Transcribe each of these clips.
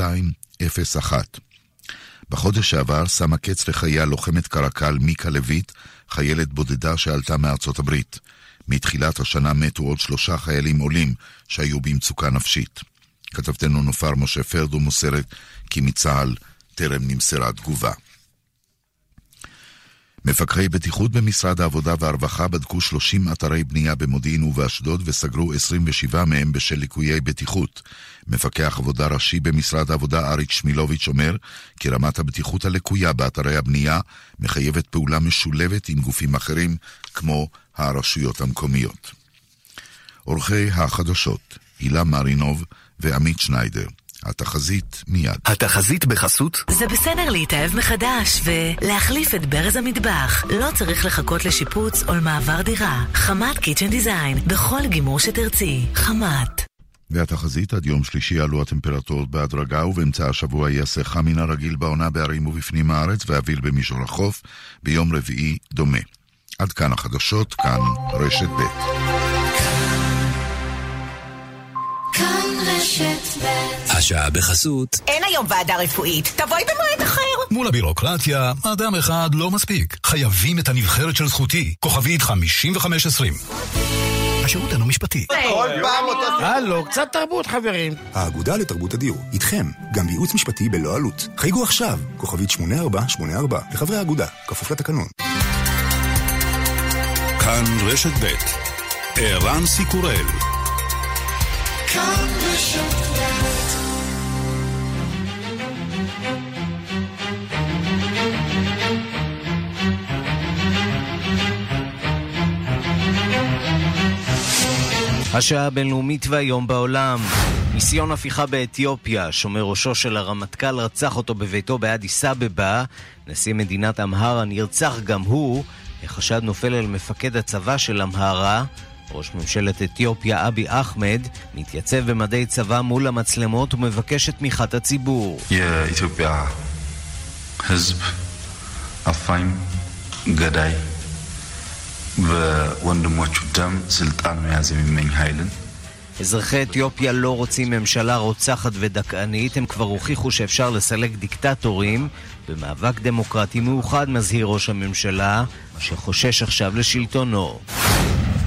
0201. בחודש שעבר שמה קץ לחיי לוחמת קרקל מיקה לויט, חיילת בודדה שעלתה מארצות הברית. מתחילת השנה מתו עוד שלושה חיילים עולים שהיו במצוקה נפשית. כתבתנו נופר משה פרדו מוסרת כי מצה"ל טרם נמסרה תגובה. מפקחי בטיחות במשרד העבודה והרווחה בדקו 30 אתרי בנייה במודיעין ובאשדוד וסגרו 27 מהם בשל ליקויי בטיחות. מפקח עבודה ראשי במשרד העבודה אריק שמילוביץ' אומר כי רמת הבטיחות הלקויה באתרי הבנייה מחייבת פעולה משולבת עם גופים אחרים כמו הרשויות המקומיות. עורכי החדשות הילה מרינוב ועמית שניידר התחזית מיד. התחזית בחסות? זה בסדר להתאהב מחדש ולהחליף את ברז המטבח. לא צריך לחכות לשיפוץ או למעבר דירה. חמת קיצ'ן דיזיין, בכל גימור שתרצי. חמת. והתחזית עד יום שלישי עלו הטמפרטורות בהדרגה ובאמצע השבוע ייעשה חם מן הרגיל בעונה בערים ובפנים הארץ ואוויר במישור החוף ביום רביעי דומה. עד כאן החדשות, כאן רשת ב'. השעה בחסות. אין היום ועדה רפואית, תבואי במועד אחר. מול הבירוקרטיה, אדם אחד לא מספיק. חייבים את הנבחרת של זכותי. כוכבית 5520. השירות אינו משפטי. כל פעם אותו... הלו, קצת תרבות חברים. האגודה לתרבות הדיור, איתכם, גם בייעוץ משפטי בלא עלות. חייגו עכשיו, כוכבית 8484, לחברי האגודה, כפוף לתקנון. כאן רשת ב' ערן סיקורל השעה הבינלאומית והיום בעולם. ניסיון הפיכה באתיופיה, שומר ראשו של הרמטכ"ל רצח אותו בביתו באדיס אבבה. נשיא מדינת אמהרה נרצח גם הוא. החשד נופל על מפקד הצבא של אמהרה. ראש ממשלת אתיופיה אבי אחמד מתייצב במדי צבא מול המצלמות ומבקש את תמיכת הציבור. אתיופיה, אזרחי אתיופיה לא רוצים ממשלה רוצחת ודכאנית, הם כבר הוכיחו שאפשר לסלק דיקטטורים. במאבק דמוקרטי מאוחד מזהיר ראש הממשלה, שחושש עכשיו לשלטונו.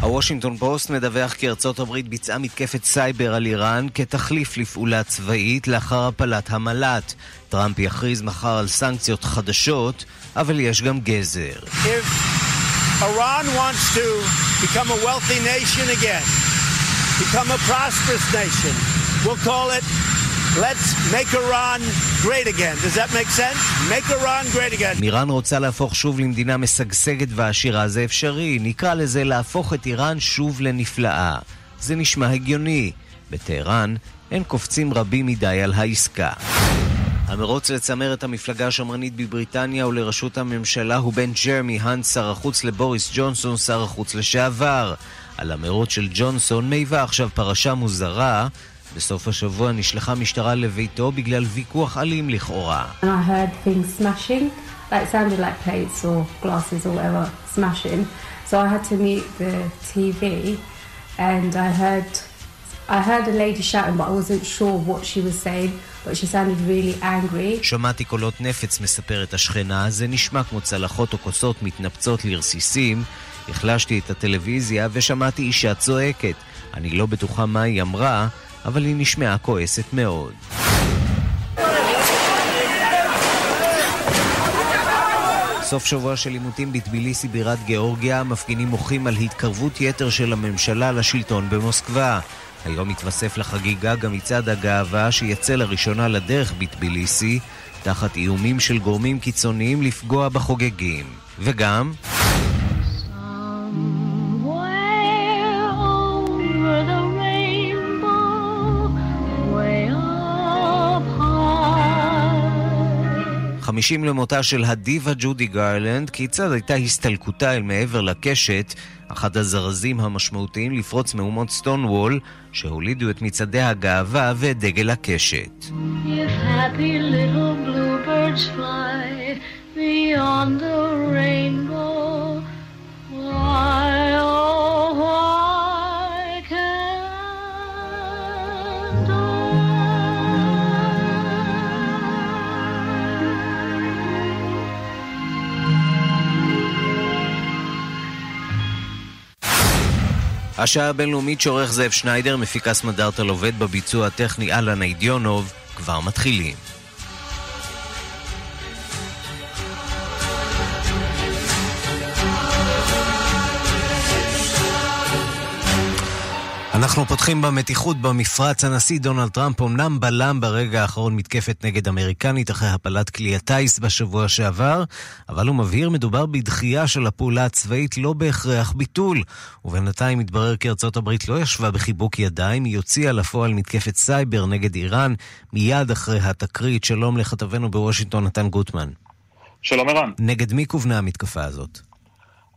הוושינגטון פוסט מדווח כי ארצות הברית ביצעה מתקפת סייבר על איראן כתחליף לפעולה צבאית לאחר הפלת המל"ט. טראמפ יכריז מחר על סנקציות חדשות, אבל יש גם גזר. Iran wants to become a wealthy nation again, become a prosperous nation, we'll call it Let's make Iran great again. Does that make sense? Make Iran great again. איראן רוצה להפוך שוב למדינה משגשגת ועשירה זה אפשרי. נקרא לזה להפוך את איראן שוב לנפלאה. זה נשמע הגיוני. בטהרן אין קופצים רבים מדי על העסקה. המרוץ לצמרת המפלגה השמרנית בבריטניה ולראשות הממשלה הוא בין ג'רמי האנט, שר החוץ, לבוריס ג'ונסון, שר החוץ לשעבר. על המרוץ של ג'ונסון מעיבה עכשיו פרשה מוזרה. בסוף השבוע נשלחה משטרה לביתו בגלל ויכוח אלים לכאורה. And I heard things smashing, like it sounded like plates or glasses or whatever smashing. So I had to mute the TV and I heard I heard a lady shouting but I wasn't sure what she was saying, but she sounded really angry. שמעתי קולות נפץ, מספרת השכנה, זה נשמע כמו צלחות או כוסות מתנפצות לרסיסים. החלשתי את הטלוויזיה ושמעתי אישה צועקת. אני לא בטוחה מה היא אמרה, אבל היא נשמעה כועסת מאוד. סוף שבוע של עימותים בטביליסי בירת גיאורגיה, המפגינים מוחים על התקרבות יתר של הממשלה לשלטון במוסקבה. היום מתווסף לחגיגה גם מצעד הגאווה שיצא לראשונה לדרך בטביליסי, תחת איומים של גורמים קיצוניים לפגוע בחוגגים. וגם... חמישים למותה של הדיבה ג'ודי גרלנד, כיצד הייתה הסתלקותה אל מעבר לקשת, אחד הזרזים המשמעותיים לפרוץ מהומות סטון וול, שהולידו את מצעדי הגאווה ואת דגל הקשת. Beyond the rainbow, השעה הבינלאומית שעורך זאב שניידר, מפיק אסמדארטל עובד בביצוע הטכני אלן אידיונוב, כבר מתחילים. אנחנו פותחים במתיחות במפרץ. הנשיא דונלד טראמפ אמנם בלם ברגע האחרון מתקפת נגד אמריקנית אחרי הפלת כלי הטיס בשבוע שעבר, אבל הוא מבהיר מדובר בדחייה של הפעולה הצבאית, לא בהכרח ביטול. ובינתיים מתברר כי ארצות הברית לא ישבה בחיבוק ידיים, היא הוציאה לפועל מתקפת סייבר נגד איראן מיד אחרי התקרית. שלום לכתבנו בוושינגטון, נתן גוטמן. שלום ערן. נגד מי כוונה המתקפה הזאת?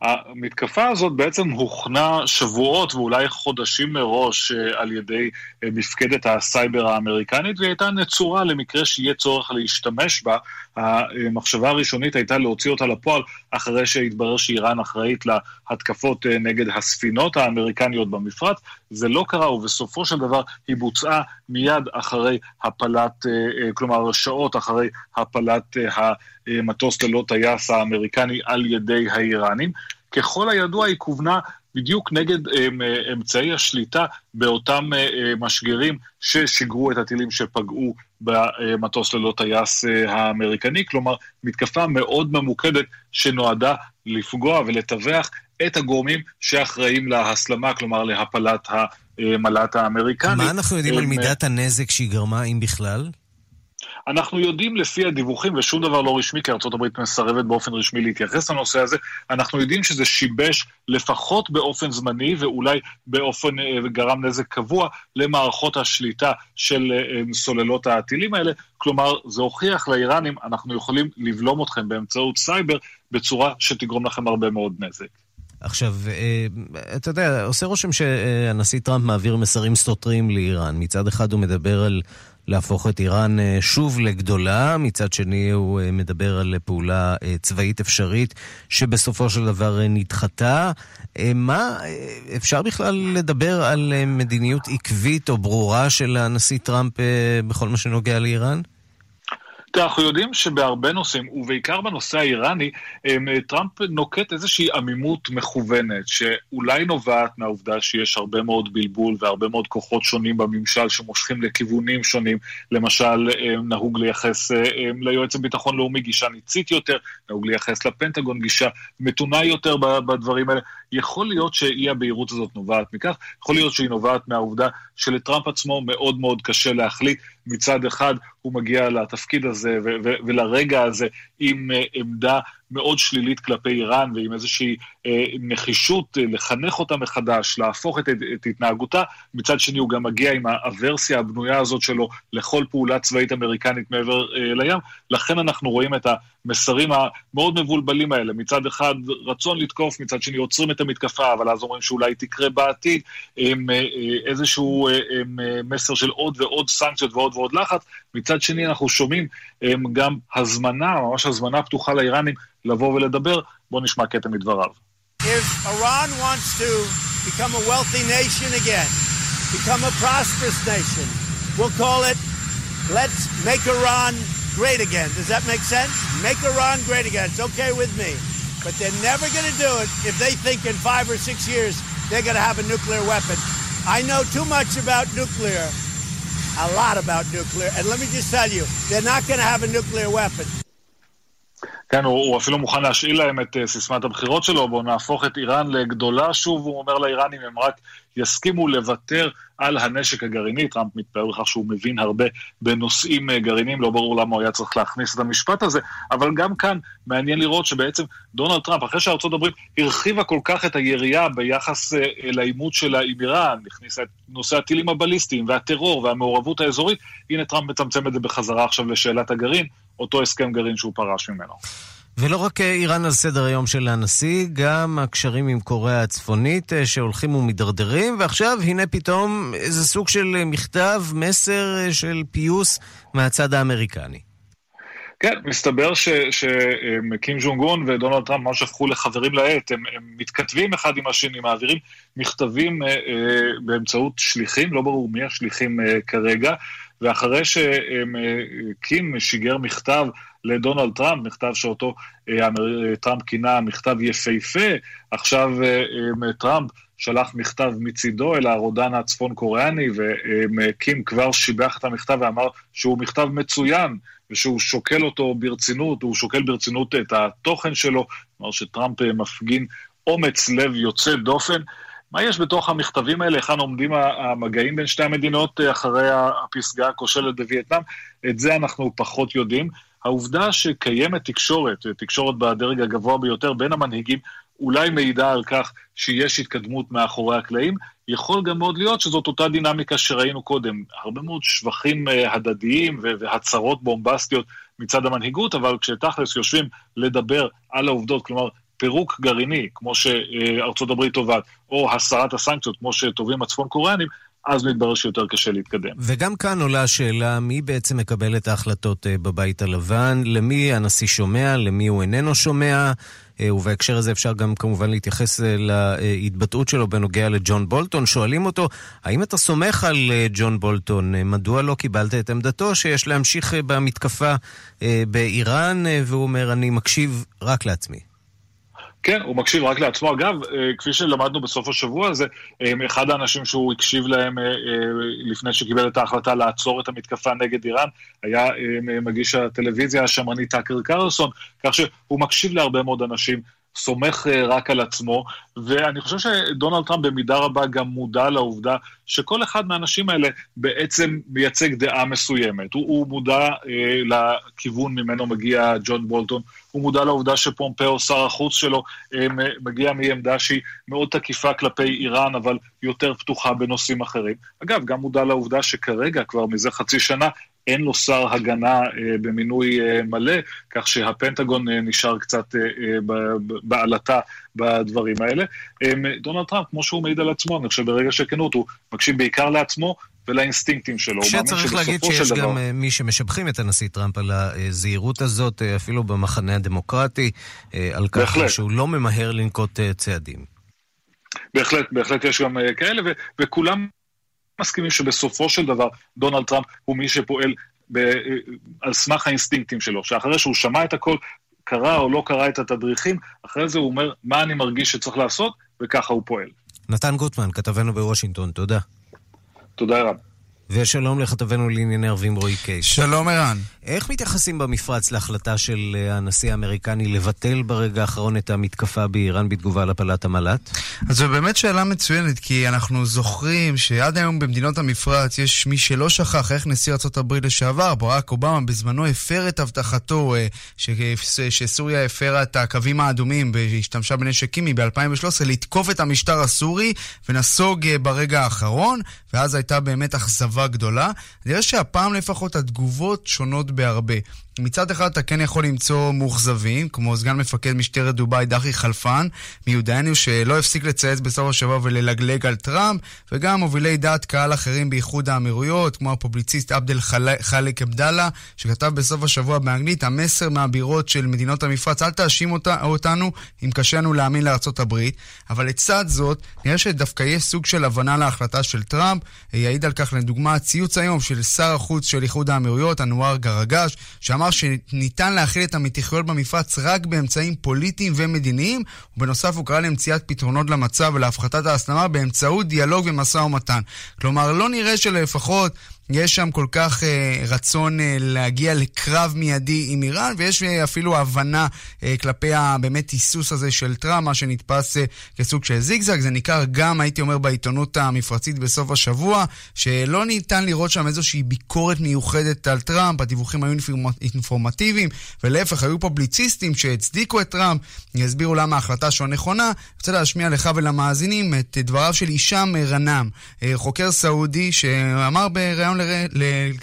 המתקפה הזאת בעצם הוכנה שבועות ואולי חודשים מראש אה, על ידי אה, מפקדת הסייבר האמריקנית, והיא הייתה נצורה למקרה שיהיה צורך להשתמש בה. המחשבה הראשונית הייתה להוציא אותה לפועל אחרי שהתברר שאיראן אחראית להתקפות אה, נגד הספינות האמריקניות במפרץ. זה לא קרה, ובסופו של דבר היא בוצעה מיד אחרי הפלת, כלומר שעות אחרי הפלת המטוס ללא טייס האמריקני על ידי האיראנים. ככל הידוע היא כוונה בדיוק נגד אמצעי השליטה באותם משגרים ששיגרו את הטילים שפגעו במטוס ללא טייס האמריקני, כלומר מתקפה מאוד ממוקדת שנועדה לפגוע ולטווח את הגורמים שאחראים להסלמה, כלומר להפלת המל"ט האמריקני. מה אנחנו יודעים על מידת הנזק שהיא גרמה, אם בכלל? אנחנו יודעים לפי הדיווחים, ושום דבר לא רשמי, כי ארה"ב מסרבת באופן רשמי להתייחס לנושא הזה, אנחנו יודעים שזה שיבש לפחות באופן זמני, ואולי באופן, וגרם נזק קבוע, למערכות השליטה של סוללות הטילים האלה. כלומר, זה הוכיח לאיראנים, אנחנו יכולים לבלום אתכם באמצעות סייבר בצורה שתגרום לכם הרבה מאוד נזק. עכשיו, אתה יודע, עושה רושם שהנשיא טראמפ מעביר מסרים סותרים לאיראן. מצד אחד הוא מדבר על להפוך את איראן שוב לגדולה, מצד שני הוא מדבר על פעולה צבאית אפשרית שבסופו של דבר נדחתה. מה, אפשר בכלל לדבר על מדיניות עקבית או ברורה של הנשיא טראמפ בכל מה שנוגע לאיראן? אנחנו יודעים שבהרבה נושאים, ובעיקר בנושא האיראני, טראמפ נוקט איזושהי עמימות מכוונת, שאולי נובעת מהעובדה שיש הרבה מאוד בלבול והרבה מאוד כוחות שונים בממשל שמושכים לכיוונים שונים. למשל, נהוג לייחס ליועץ הביטחון לאומי גישה ניצית יותר, נהוג לייחס לפנטגון גישה מתונה יותר בדברים האלה. יכול להיות שאי הבהירות הזאת נובעת מכך, יכול להיות שהיא נובעת מהעובדה שלטראמפ עצמו מאוד מאוד קשה להחליט. מצד אחד הוא מגיע לתפקיד הזה ולרגע הזה עם עמדה מאוד שלילית כלפי איראן ועם איזושהי אה, נחישות אה, לחנך אותה מחדש, להפוך את, את התנהגותה. מצד שני, הוא גם מגיע עם האברסיה הבנויה הזאת שלו לכל פעולה צבאית אמריקנית מעבר אה, לים. לכן אנחנו רואים את המסרים המאוד מבולבלים האלה. מצד אחד, רצון לתקוף, מצד שני, עוצרים את המתקפה, אבל אז אומרים שאולי תקרה בעתיד, עם אה, אה, איזשהו אה, אה, מסר של עוד ועוד סנקציות ועוד ועוד לחץ. מצד שני, אנחנו שומעים אה, גם הזמנה, ממש הזמנה פתוחה לאיראנים, לבוא ולדבר, בואו נשמע קטע מדבריו. If Iran wants to become a wealthy nation again, become a prosperous nation, we'll call it Let's Make Iran Great Again. Does that make sense? Make Iran great again. It's okay with me. But they're never going to do it if they think in five or six years they're going to have a nuclear weapon. I know too much about nuclear, a lot about nuclear, and let me just tell you, they're not going to have a nuclear weapon. כן, הוא, הוא אפילו מוכן להשאיל להם את uh, סיסמת הבחירות שלו, בואו נהפוך את איראן לגדולה שוב, הוא אומר לאיראנים, הם רק יסכימו לוותר על הנשק הגרעיני. טראמפ מתפאר בכך שהוא מבין הרבה בנושאים uh, גרעיניים, לא ברור למה הוא היה צריך להכניס את המשפט הזה, אבל גם כאן מעניין לראות שבעצם דונלד טראמפ, אחרי שארצות הברית הרחיבה כל כך את היריעה ביחס uh, לעימות שלה עם איראן, הכניסה את נושא הטילים הבליסטיים והטרור והמעורבות האזורית, הנה טראמפ מצמצם את זה בחזרה עכשיו לשאלת הגרעין. אותו הסכם גרעין שהוא פרש ממנו. ולא רק איראן על סדר היום של הנשיא, גם הקשרים עם קוריאה הצפונית שהולכים ומידרדרים, ועכשיו הנה פתאום איזה סוג של מכתב, מסר של פיוס מהצד האמריקני. כן, מסתבר שקים ג'ונג און ודונלד טראמפ ממש הפכו לחברים לעת, הם, הם מתכתבים אחד עם השני, מעבירים מכתבים אה, אה, באמצעות שליחים, לא ברור מי השליחים אה, כרגע, ואחרי שקים שיגר מכתב לדונלד טראמפ, מכתב שאותו טראמפ כינה מכתב יפהפה, עכשיו טראמפ שלח מכתב מצידו אל הרודן הצפון קוריאני, וקים כבר שיבח את המכתב ואמר שהוא מכתב מצוין, ושהוא שוקל אותו ברצינות, הוא שוקל ברצינות את התוכן שלו, כלומר שטראמפ מפגין אומץ לב יוצא דופן. מה יש בתוך המכתבים האלה, היכן עומדים המגעים בין שתי המדינות אחרי הפסגה הכושלת בווייטנאם? את זה אנחנו פחות יודעים. העובדה שקיימת תקשורת, תקשורת בדרג הגבוה ביותר בין המנהיגים, אולי מעידה על כך שיש התקדמות מאחורי הקלעים. יכול גם מאוד להיות שזאת אותה דינמיקה שראינו קודם. הרבה מאוד שבחים הדדיים והצהרות בומבסטיות מצד המנהיגות, אבל כשתכלס יושבים לדבר על העובדות, כלומר, פירוק גרעיני, כמו שארצות הברית תובעת, או הסרת הסנקציות, כמו שטובים הצפון קוריאנים, אז מתברר שיותר קשה להתקדם. וגם כאן עולה השאלה, מי בעצם מקבל את ההחלטות בבית הלבן? למי הנשיא שומע? למי הוא איננו שומע? ובהקשר הזה אפשר גם כמובן להתייחס להתבטאות שלו בנוגע לג'ון בולטון. שואלים אותו, האם אתה סומך על ג'ון בולטון? מדוע לא קיבלת את עמדתו שיש להמשיך במתקפה באיראן? והוא אומר, אני מקשיב רק לעצמי. כן, הוא מקשיב רק לעצמו. אגב, כפי שלמדנו בסוף השבוע הזה, אחד האנשים שהוא הקשיב להם לפני שקיבל את ההחלטה לעצור את המתקפה נגד איראן, היה מגיש הטלוויזיה השמרני טאקר קרלסון, כך שהוא מקשיב להרבה מאוד אנשים. סומך רק על עצמו, ואני חושב שדונלד טראמפ במידה רבה גם מודע לעובדה שכל אחד מהאנשים האלה בעצם מייצג דעה מסוימת. הוא, הוא מודע אה, לכיוון ממנו מגיע ג'ון בולטון, הוא מודע לעובדה שפומפאו, שר החוץ שלו, אה, מגיע מעמדה שהיא מאוד תקיפה כלפי איראן, אבל יותר פתוחה בנושאים אחרים. אגב, גם מודע לעובדה שכרגע, כבר מזה חצי שנה, אין לו שר הגנה אה, במינוי אה, מלא, כך שהפנטגון אה, נשאר קצת בעלתה בדברים האלה. דונלד טראמפ, כמו שהוא מעיד על עצמו, אני חושב ברגע של כנות, הוא מקשיב בעיקר לעצמו ולאינסטינקטים שלו. שצריך להגיד שיש דבר... גם אה, מי שמשבחים את הנשיא טראמפ על הזהירות הזאת, אפילו במחנה הדמוקרטי, על כך בהחלט. שהוא לא ממהר לנקוט צעדים. בהחלט, בהחלט יש גם כאלה, ו- וכולם... מסכימים שבסופו של דבר דונלד טראמפ הוא מי שפועל ב- על סמך האינסטינקטים שלו, שאחרי שהוא שמע את הכל, קרא או לא קרא את התדריכים, אחרי זה הוא אומר מה אני מרגיש שצריך לעשות, וככה הוא פועל. נתן גוטמן, כתבנו בוושינגטון, תודה. תודה רב. ושלום לכתבנו לענייני ערבים רועי קייס. שלום ערן. איך מתייחסים במפרץ להחלטה של הנשיא האמריקני לבטל ברגע האחרון את המתקפה באיראן בתגובה להפלת המל"ט? אז זו באמת שאלה מצוינת, כי אנחנו זוכרים שעד היום במדינות המפרץ יש מי שלא שכח איך נשיא ארה"ב לשעבר, ברק אובמה, בזמנו הפר את הבטחתו ש... שסוריה הפרה את הקווים האדומים והשתמשה בנשק קימי ב-2013 לתקוף את המשטר הסורי ונסוג ברגע האחרון, ואז הייתה באמת אכזבה גדולה. נראה שהפעם לפחות התגובות שונות בהרבה. מצד אחד אתה כן יכול למצוא מאוכזבים, כמו סגן מפקד משטרת דובאי דחי חלפן, מיודענו שלא הפסיק לצייץ בסוף השבוע וללגלג על טראמפ, וגם מובילי דעת קהל אחרים באיחוד האמירויות, כמו הפובליציסט עבד אל חלק עבדאללה, שכתב בסוף השבוע באנגלית, המסר מהבירות של מדינות המפרץ, אל תאשים אותה, אותנו אם קשה לנו להאמין הברית, אבל לצד זאת, נראה שדווקא יש סוג של הבנה להחלטה של טראמפ, יעיד על כך לדוגמה ציוץ היום של שר החוץ של איחוד האמירויות, אנואר גרגש, שאמר שניתן להכיל את המתיחויות במפרץ רק באמצעים פוליטיים ומדיניים, ובנוסף הוא קרא למציאת פתרונות למצב ולהפחתת ההסלמה באמצעות דיאלוג ומשא ומתן. כלומר, לא נראה שלפחות יש שם כל כך אה, רצון אה, להגיע לקרב מיידי עם איראן, ויש אה, אפילו הבנה אה, כלפי הבאמת היסוס הזה של טראמפ, מה שנתפס אה, כסוג של זיגזג. זה ניכר גם, הייתי אומר, בעיתונות המפרצית בסוף השבוע, שלא ניתן לראות שם איזושהי ביקורת מיוחדת על טראמפ, הדיווחים היו אינפורמטיביים, ולהפך, היו פובליציסטים שהצדיקו את טראמפ, יסבירו למה ההחלטה שלו נכונה. אני רוצה להשמיע לך ולמאזינים את דבריו של הישאם רנאם, אה, חוקר סעודי שאמר בריאיון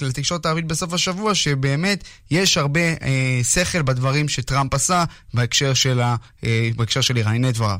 לתקשורת הערבית בסוף השבוע, שבאמת יש הרבה אה, שכל בדברים שטראמפ עשה בהקשר של, אה, של איראן. הנה דבריו.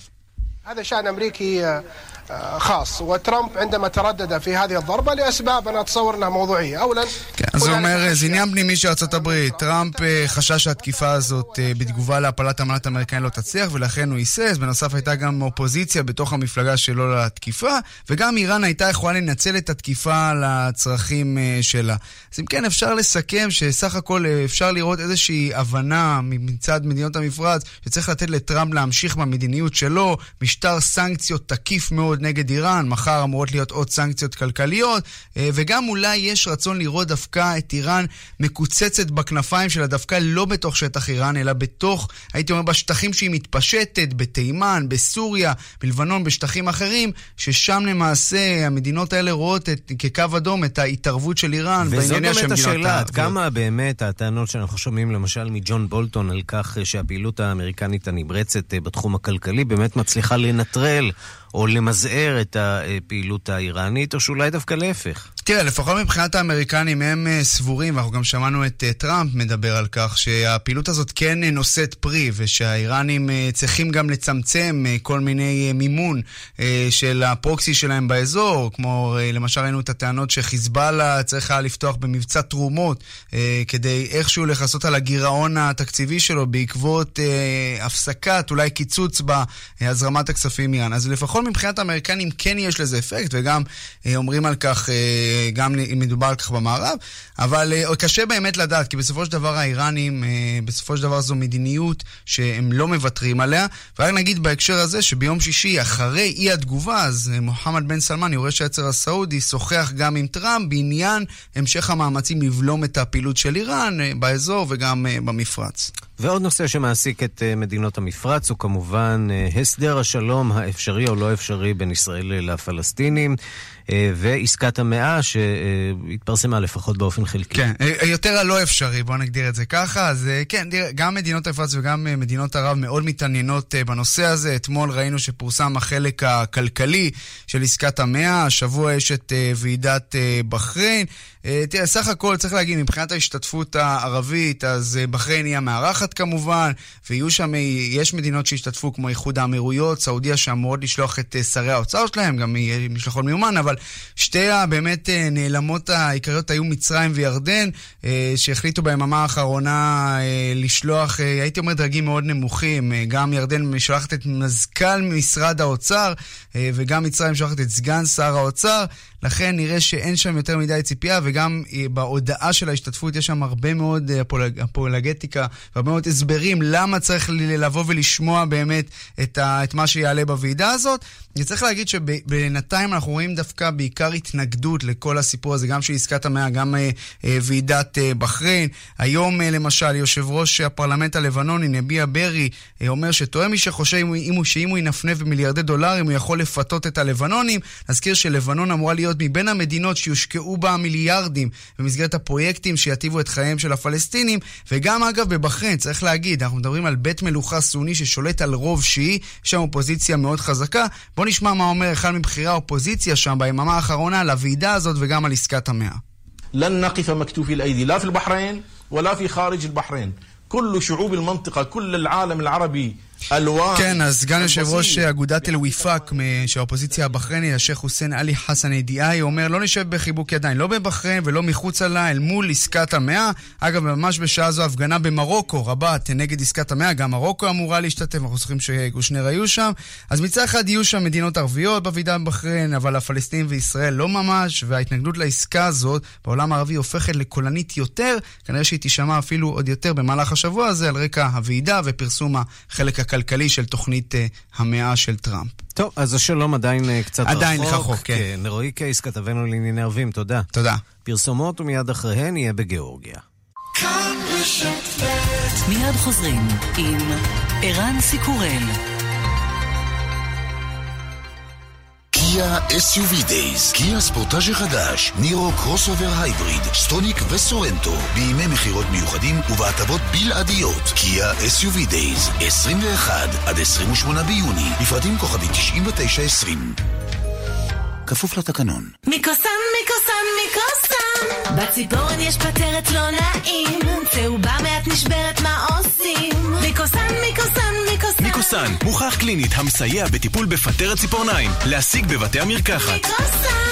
هذا شأن أمريكي خاص وترامب عندما تردد في هذه الضربة لأسباب أنا أتصور أنها موضوعية أولا כן, אז הוא אומר, זה עניין פנימי של ארה"ב. טראמפ חשש שהתקיפה הזאת בתגובה להפלת המל"ט האמריקאי לא תצליח, ולכן הוא היסס. בנוסף הייתה גם אופוזיציה בתוך המפלגה שלו לתקיפה, וגם איראן הייתה יכולה לנצל את התקיפה לצרכים שלה. אז אם כן, אפשר לסכם שסך הכל אפשר לראות איזושהי הבנה מצד מדינות המפרץ, שצריך לתת לטראמפ להמשיך במדיניות שלו, משטר סנקציות תקיף מאוד נוספות נגד איראן, מחר אמורות להיות עוד סנקציות כלכליות, אה, וגם אולי יש רצון לראות דווקא את איראן מקוצצת בכנפיים שלה, דווקא לא בתוך שטח איראן, אלא בתוך, הייתי אומר, בשטחים שהיא מתפשטת, בתימן, בסוריה, בלבנון, בשטחים אחרים, ששם למעשה המדינות האלה רואות את, כקו אדום את ההתערבות של איראן בענייניה של מדינות וזאת באמת השאלה, עד כמה באמת הטענות שאנחנו שומעים למשל מג'ון בולטון על כך שהפעילות האמריקנית הנמרצת אה, בתחום הכלכלי באמת מצליחה לנטרל או למזער את הפעילות האיראנית, או שאולי דווקא להפך. תראה, לפחות מבחינת האמריקנים הם אה, סבורים, ואנחנו גם שמענו את אה, טראמפ מדבר על כך, שהפעילות הזאת כן אה, נושאת פרי, ושהאיראנים צריכים גם לצמצם כל מיני מימון של הפרוקסי שלהם באזור, כמו למשל ראינו את הטענות שחיזבאללה צריך היה לפתוח במבצע תרומות, כדי איכשהו לכסות על הגירעון התקציבי שלו בעקבות הפסקת, אולי קיצוץ בהזרמת הכספים מאיראן. אז לפחות מבחינת האמריקנים כן יש לזה אפקט, וגם אומרים על כך... גם מדובר על כך במערב, אבל אה, קשה באמת לדעת, כי בסופו של דבר האיראנים, אה, בסופו של דבר זו מדיניות שהם לא מוותרים עליה. ורק נגיד בהקשר הזה שביום שישי, אחרי אי התגובה, אז אה, מוחמד בן סלמן, יורש העצר הסעודי, שוחח גם עם טראמפ בעניין המשך המאמצים לבלום את הפעילות של איראן באזור וגם במפרץ. ועוד נושא שמעסיק את מדינות המפרץ הוא כמובן הסדר השלום האפשרי או לא אפשרי בין ישראל לפלסטינים. אה, ועסקת המאה שהתפרסמה לפחות באופן חלקי. כן, אה, יותר הלא אפשרי, בואו נגדיר את זה ככה. אז אה, כן, גם מדינות המפרץ וגם מדינות ערב מאוד מתעניינות בנושא הזה. אתמול ראינו שפורסם החלק הכלכלי של עסקת המאה, השבוע יש את ועידת בחריין. תראה, סך הכל צריך להגיד, מבחינת ההשתתפות הערבית, אז בחריין היא המארחת כמובן, ויהיו שם, יש מדינות שהשתתפו כמו איחוד האמירויות, סעודיה שאמורות לשלוח את שרי האוצר שלהם, גם יהיה משלחות מיומן, אבל שתי הבאמת אה, נעלמות העיקריות היו מצרים וירדן, אה, שהחליטו ביממה האחרונה אה, לשלוח, הייתי אומר, דרגים מאוד נמוכים. גם ירדן משלחת את מזכ"ל משרד האוצר, וגם מצרים משלחת את סגן שר האוצר. לכן נראה שאין שם יותר מדי ציפייה, וגם בהודעה של ההשתתפות יש שם הרבה מאוד אפולגטיקה והרבה מאוד הסברים למה צריך לבוא ולשמוע באמת את, ה, את מה שיעלה בוועידה הזאת. וצריך להגיד שבינתיים אנחנו רואים דווקא בעיקר התנגדות לכל הסיפור הזה, גם של עסקת המאה, גם אה, אה, ועידת אה, בחריין. היום אה, למשל, יושב ראש הפרלמנט הלבנוני, נביע ברי, אה, אומר שטועה מי שחושב שאם הוא ינפנף במיליארדי דולרים הוא יכול לפתות את הלבנונים. נזכיר שלבנון אמורה להיות מבין המדינות שיושקעו בה מיליארדים במסגרת הפרויקטים שיטיבו את חייהם של הפלסטינים, וגם אגב בבחריין, צריך להגיד, אנחנו מדברים על בית מלוכה סוני ששולט על רוב שיעי, יש שם אופוזיציה מאוד חזקה. בואו נשמע מה אומר אחד מבכירי האופוזיציה שם ביממה האחרונה על הוועידה הזאת וגם על עסקת המאה. لن نقف مكتوفي الأيدي لا في البحرين ولا في خارج البحرين كل شعوب المنطقة كل العالم العربي כן, אז סגן יושב ראש אגודת אל-ויפאק של האופוזיציה הבחרייני, השייח' חוסיין עלי חסן אידיאי, אומר לא נשב בחיבוק ידיים, לא בבחריין ולא מחוצה לה, אל מול עסקת המאה. אגב, ממש בשעה זו הפגנה במרוקו, רבת, נגד עסקת המאה, גם מרוקו אמורה להשתתף, אנחנו זוכרים שקושנר היו שם. אז מצד אחד יהיו שם מדינות ערביות בוועידה בבחריין, אבל הפלסטינים וישראל לא ממש, וההתנגדות לעסקה הזאת בעולם הערבי הופכת לקולנית יותר, כנראה שהיא תישמע אפילו עוד יותר במהלך השבוע הזה, על רקע הוועידה ופרסום החלק הכלכלי של תוכנית אה, המאה של טראמפ. טוב, אז השלום עדיין אה, קצת עדיין רחוק. עדיין רחוק, כן. כן. רועי קייס, כתבנו לענייני ערבים, תודה. תודה. פרסומות ומיד אחריהן יהיה בגיאורגיה. מיד חוזרים עם ערן סיקורל. קיה SUV Days, קיה ספורטאז' החדש, נירו crossover hybrid, סטוניק וסורנטו, בימי מכירות מיוחדים ובהטבות בלעדיות. קיה SUV Days, 21 עד 28 ביוני, לפרטים כוכבי 9920. כפוף לתקנון. מיקוסן, מיקוסן, מיקוסן! בציפורן יש פטרת לא נעים, צהובה מעט נשברת, מה עושים? מיקוסן, מיקוסן, מיקוסן. מיקוסן, מוכח קלינית המסייע בטיפול בפטרת ציפורניים. להשיג בבתי המרקחת. מיקוסן!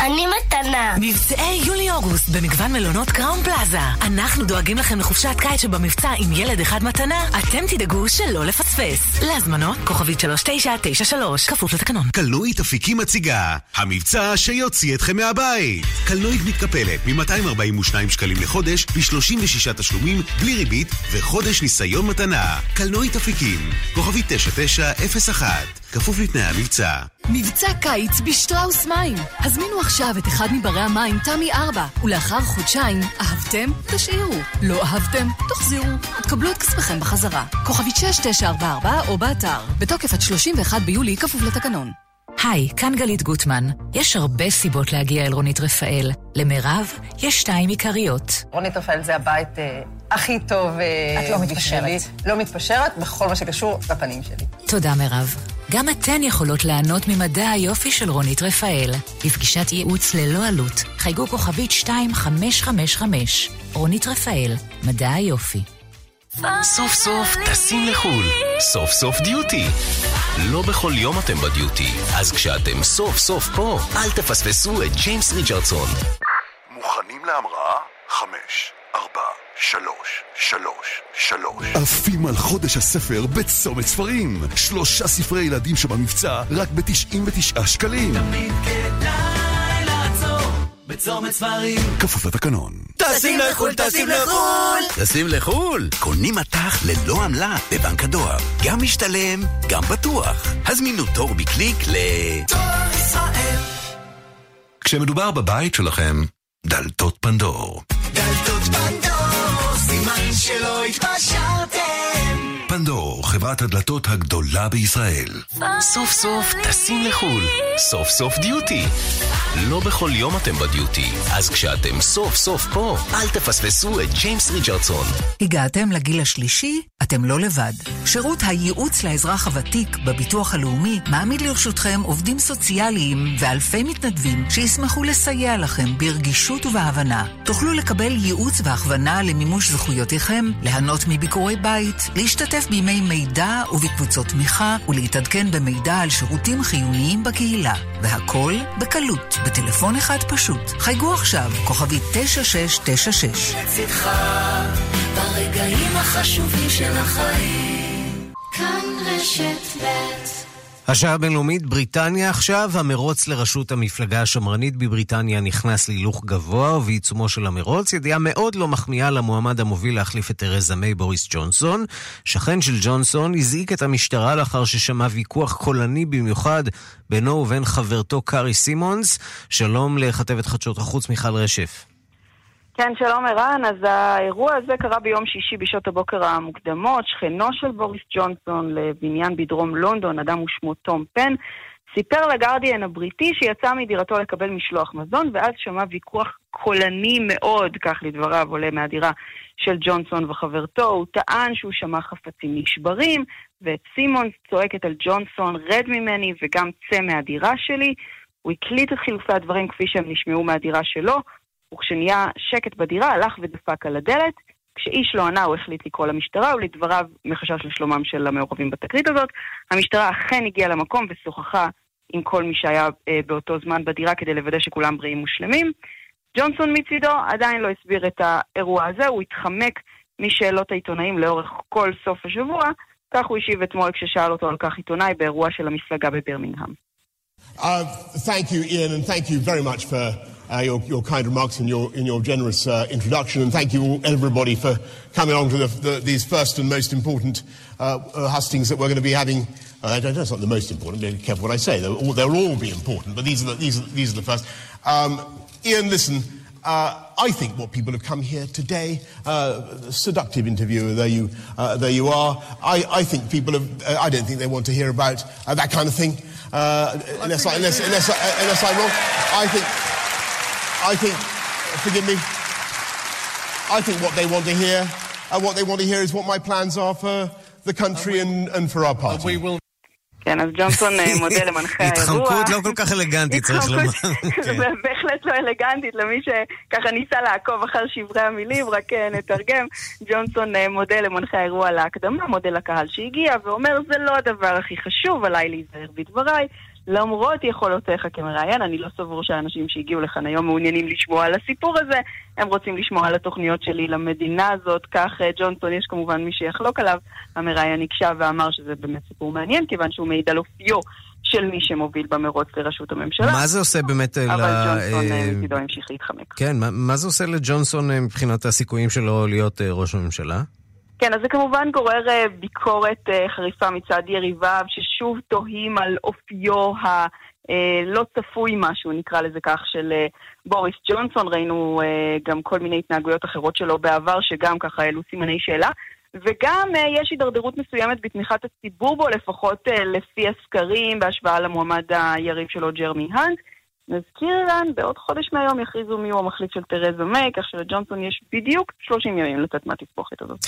אני מתנה. מבצעי יולי-אוגוסט במגוון מלונות קראון פלאזה. אנחנו דואגים לכם לחופשת קיץ שבמבצע עם ילד אחד מתנה, אתם תדאגו שלא לפספס. להזמנות, כוכבית 3993, כפוף לתקנון. קלנועית אפיקים מציגה, המבצע שיוציא אתכם מהבית. קלנועית מתקפלת מ-242 שקלים לחודש, ב-36 תשלומים, בלי ריבית, וחודש ניסיון מתנה. קלנועית אפיקים, כוכבית 9901 כפוף לתנאי המבצע. מבצע קיץ בשטראוס מים. הזמינו עכשיו את אחד מברי המים, תמי 4, ולאחר חודשיים, אהבתם? תשאירו. לא אהבתם? תחזירו. ותקבלו את כספכם בחזרה. כוכבית 6944 או באתר. בתוקף עד 31 ביולי, כפוף לתקנון. היי, כאן גלית גוטמן. יש הרבה סיבות להגיע אל רונית רפאל. למירב, יש שתיים עיקריות. רונית רפאל זה הבית אה, הכי טוב אה, את לא מתפשרת. לא מתפשרת בכל מה שקשור לפנים שלי. תודה, מירב. גם אתן יכולות ליהנות ממדע היופי של רונית רפאל. לפגישת ייעוץ ללא עלות, חייגו כוכבית 2555. רונית רפאל, מדע היופי. סוף סוף טסים לחו"ל. סוף סוף דיוטי. לא בכל יום אתם בדיוטי, אז כשאתם סוף סוף פה, אל תפספסו את ג'יימס ריצ'רדסון. מוכנים להמראה? חמש, ארבע, שלוש, שלוש, שלוש. עפים על חודש הספר בצומת ספרים. שלושה ספרי ילדים שבמבצע רק ב-99 שקלים. תמיד כדאי לעצור בצומת ספרים. כפוף לתקנון. טסים לחו"ל, טסים לחו"ל! טסים לחו"ל? קונים מטח ללא עמלה בבנק הדואר. גם משתלם, גם בטוח. הזמינו תור בקליק ל... דואר ישראל. כשמדובר בבית שלכם, דלתות פנדור. סימן שלא התפשרתם. חברת הדלתות הגדולה בישראל. סוף סוף טסים לחו"ל. סוף סוף דיוטי. לא בכל יום אתם בדיוטי, אז כשאתם סוף סוף פה, אל תפספסו את ג'יימס ריצ'רדסון. הגעתם לגיל השלישי? אתם לא לבד. שירות הייעוץ לאזרח הוותיק בביטוח הלאומי מעמיד לרשותכם עובדים סוציאליים ואלפי מתנדבים שישמחו לסייע לכם ברגישות ובהבנה. תוכלו לקבל ייעוץ והכוונה למימוש זכויותיכם, ליהנות מביקורי בית, להשתתף בימי מידע ובקבוצות תמיכה ולהתעדכן במידע על שירותים חיוניים בקהילה. והכל בקלות, בטלפון אחד פשוט. חייגו עכשיו, כוכבית 9696. לצדך, ברגעים החשובים של החיים. כאן רשת ב' השעה הבינלאומית, בריטניה עכשיו, המרוץ לראשות המפלגה השמרנית בבריטניה נכנס להילוך גבוה, ובעיצומו של המרוץ, ידיעה מאוד לא מחמיאה למועמד המוביל להחליף את תרזה מיי, בוריס ג'ונסון. שכן של ג'ונסון הזעיק את המשטרה לאחר ששמע ויכוח קולני במיוחד בינו ובין חברתו קארי סימונס. שלום לכתבת חדשות החוץ מיכל רשף. כן, שלום ערן. אז האירוע הזה קרה ביום שישי בשעות הבוקר המוקדמות. שכנו של בוריס ג'ונסון לבניין בדרום לונדון, אדם ושמו תום פן, סיפר לגרדיאן הבריטי שיצא מדירתו לקבל משלוח מזון, ואז שמע ויכוח קולני מאוד, כך לדבריו עולה מהדירה של ג'ונסון וחברתו. הוא טען שהוא שמע חפצים נשברים, ואת סימונס צועקת על ג'ונסון, רד ממני וגם צא מהדירה שלי. הוא הקליט את חילופי הדברים כפי שהם נשמעו מהדירה שלו, וכשנהיה שקט בדירה, הלך ודפק על הדלת. כשאיש לא ענה, הוא החליט לקרוא למשטרה, ולדבריו, מחשש לשלומם של המעורבים בתקרית הזאת. המשטרה אכן הגיעה למקום ושוחחה עם כל מי שהיה אה, באותו זמן בדירה כדי לוודא שכולם בריאים ושלמים. ג'ונסון מצידו עדיין לא הסביר את האירוע הזה, הוא התחמק משאלות העיתונאים לאורך כל סוף השבוע, כך הוא השיב אתמול כששאל אותו על כך עיתונאי באירוע של המפלגה בברמינגהם. Uh, thank you, Ian, and thank you very much for uh, your, your kind remarks and your, in your generous uh, introduction. And thank you, all, everybody, for coming along to the, the, these first and most important uh, uh, hustings that we're going to be having. Uh, I don't know, it's not the most important, be careful what I say. They'll all, they'll all be important, but these are the, these are, these are the first. Um, Ian, listen. Uh, I think what people have come here today, uh, seductive interviewer, there you, uh, there you are. I, I think people have, uh, I don't think they want to hear about uh, that kind of thing, uh, unless, I, unless, unless, I, unless I'm wrong. I think, I think, forgive me, I think what they want to hear, uh, what they want to hear is what my plans are for the country and, and for our party. We will כן, אז ג'ונסון אה, מודה למנחה האירוע. התחמקות לא כל כך אלגנטית, צריך לומר. זה בהחלט לא אלגנטית למי שככה ניסה לעקוב אחר שברי המילים, רק אה, נתרגם. ג'ונסון אה, מודה למנחה האירוע על ההקדמה, מודה לקהל שהגיע, ואומר, זה לא הדבר הכי חשוב, עליי להיזהר בדבריי. למרות יכולותיך כמראיין, אני לא סבור שהאנשים שהגיעו לכאן היום מעוניינים לשמוע על הסיפור הזה, הם רוצים לשמוע על התוכניות שלי למדינה הזאת. כך ג'ונסון, יש כמובן מי שיחלוק עליו, המראיין הקשב ואמר שזה באמת סיפור מעניין, כיוון שהוא מעיד על אופיו של מי שמוביל במרוץ לראשות הממשלה. מה זה עושה באמת ל... אבל ג'ונסון מצידו המשיך להתחמק. כן, מה זה עושה לג'ונסון מבחינת הסיכויים שלו להיות ראש הממשלה? כן, אז זה כמובן גורר אה, ביקורת אה, חריפה מצד יריביו, ששוב תוהים על אופיו הלא צפוי משהו, נקרא לזה כך, של אה, בוריס ג'ונסון. ראינו אה, גם כל מיני התנהגויות אחרות שלו בעבר, שגם ככה העלו סימני שאלה. וגם אה, יש הידרדרות מסוימת בתמיכת הציבור בו, לפחות אה, לפי הסקרים, בהשוואה למועמד היריב שלו, ג'רמי האנט. נזכיר כאן, בעוד חודש מהיום יכריזו מי הוא המחליף של תרזה מיי, כך שלג'ונסון יש בדיוק 30 ימים לצאת מהתסבוכת הזאת.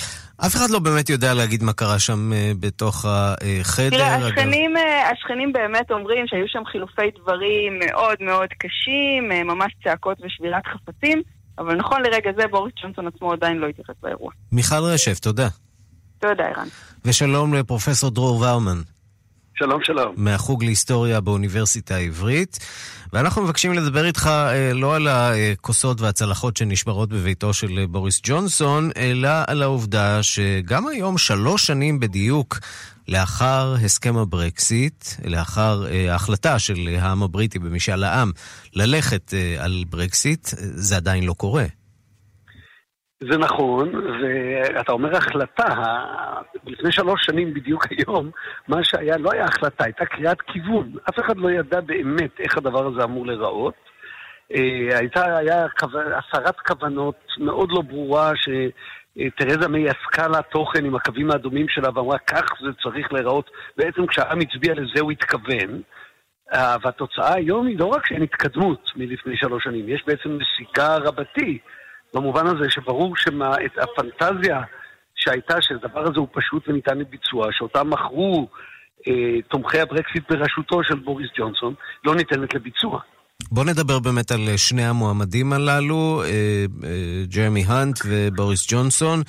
אף אחד לא באמת יודע להגיד מה קרה שם אה, בתוך החדר. תראה. השכנים, אה, השכנים באמת אומרים שהיו שם חילופי דברים מאוד מאוד קשים, אה, ממש צעקות ושבירת חפצים, אבל נכון לרגע זה בוריס ג'ונסון עצמו עדיין לא התייחס לאירוע. מיכל רשף, תודה. תודה, ערן. ושלום לפרופסור דרור ורמן. שלום, שלום. מהחוג להיסטוריה באוניברסיטה העברית. ואנחנו מבקשים לדבר איתך אה, לא על הכוסות והצלחות שנשברות בביתו של אה, בוריס ג'ונסון, אלא על העובדה שגם היום, שלוש שנים בדיוק לאחר הסכם הברקסיט, לאחר אה, ההחלטה של העם הבריטי במשאל העם ללכת על ברקסיט, זה עדיין לא קורה. זה נכון, ואתה אומר החלטה, לפני שלוש שנים בדיוק היום, מה שהיה לא היה החלטה, הייתה קריאת כיוון. אף אחד לא ידע באמת איך הדבר הזה אמור להיראות. אה, הייתה, היה הסרת כוונות מאוד לא ברורה, שתרזה מיי עסקה לה תוכן עם הקווים האדומים שלה ואמרה, כך זה צריך להיראות. בעצם כשהעם הצביע לזה הוא התכוון. אה, והתוצאה היום היא לא רק שאין התקדמות מלפני שלוש שנים, יש בעצם נסיגה רבתי. במובן הזה שברור שהפנטזיה שהייתה שהדבר הזה הוא פשוט וניתן לביצוע, שאותה מכרו אה, תומכי הברקסיט בראשותו של בוריס ג'ונסון, לא ניתנת לביצוע. בוא נדבר באמת על שני המועמדים הללו, אה, אה, ג'רמי האנט ובוריס ג'ונסון.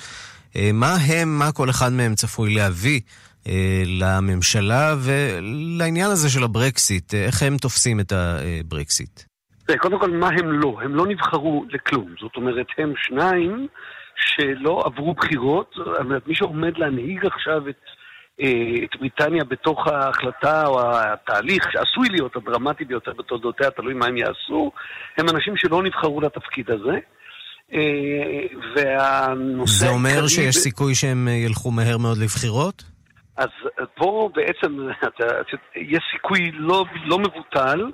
אה, מה הם, מה כל אחד מהם צפוי להביא אה, לממשלה ולעניין הזה של הברקסיט, אה, איך הם תופסים את הברקסיט? תראה, קודם כל, מה הם לא? הם לא נבחרו לכלום. זאת אומרת, הם שניים שלא עברו בחירות. מי שעומד להנהיג עכשיו את, אה, את בריטניה בתוך ההחלטה או התהליך שעשוי להיות הדרמטי ביותר בתולדותיה, תלוי מה הם יעשו, הם אנשים שלא נבחרו לתפקיד הזה. אה, והנושא... זה אומר שיש סיכוי שהם ילכו מהר מאוד לבחירות? אז פה בעצם יש סיכוי לא, לא מבוטל.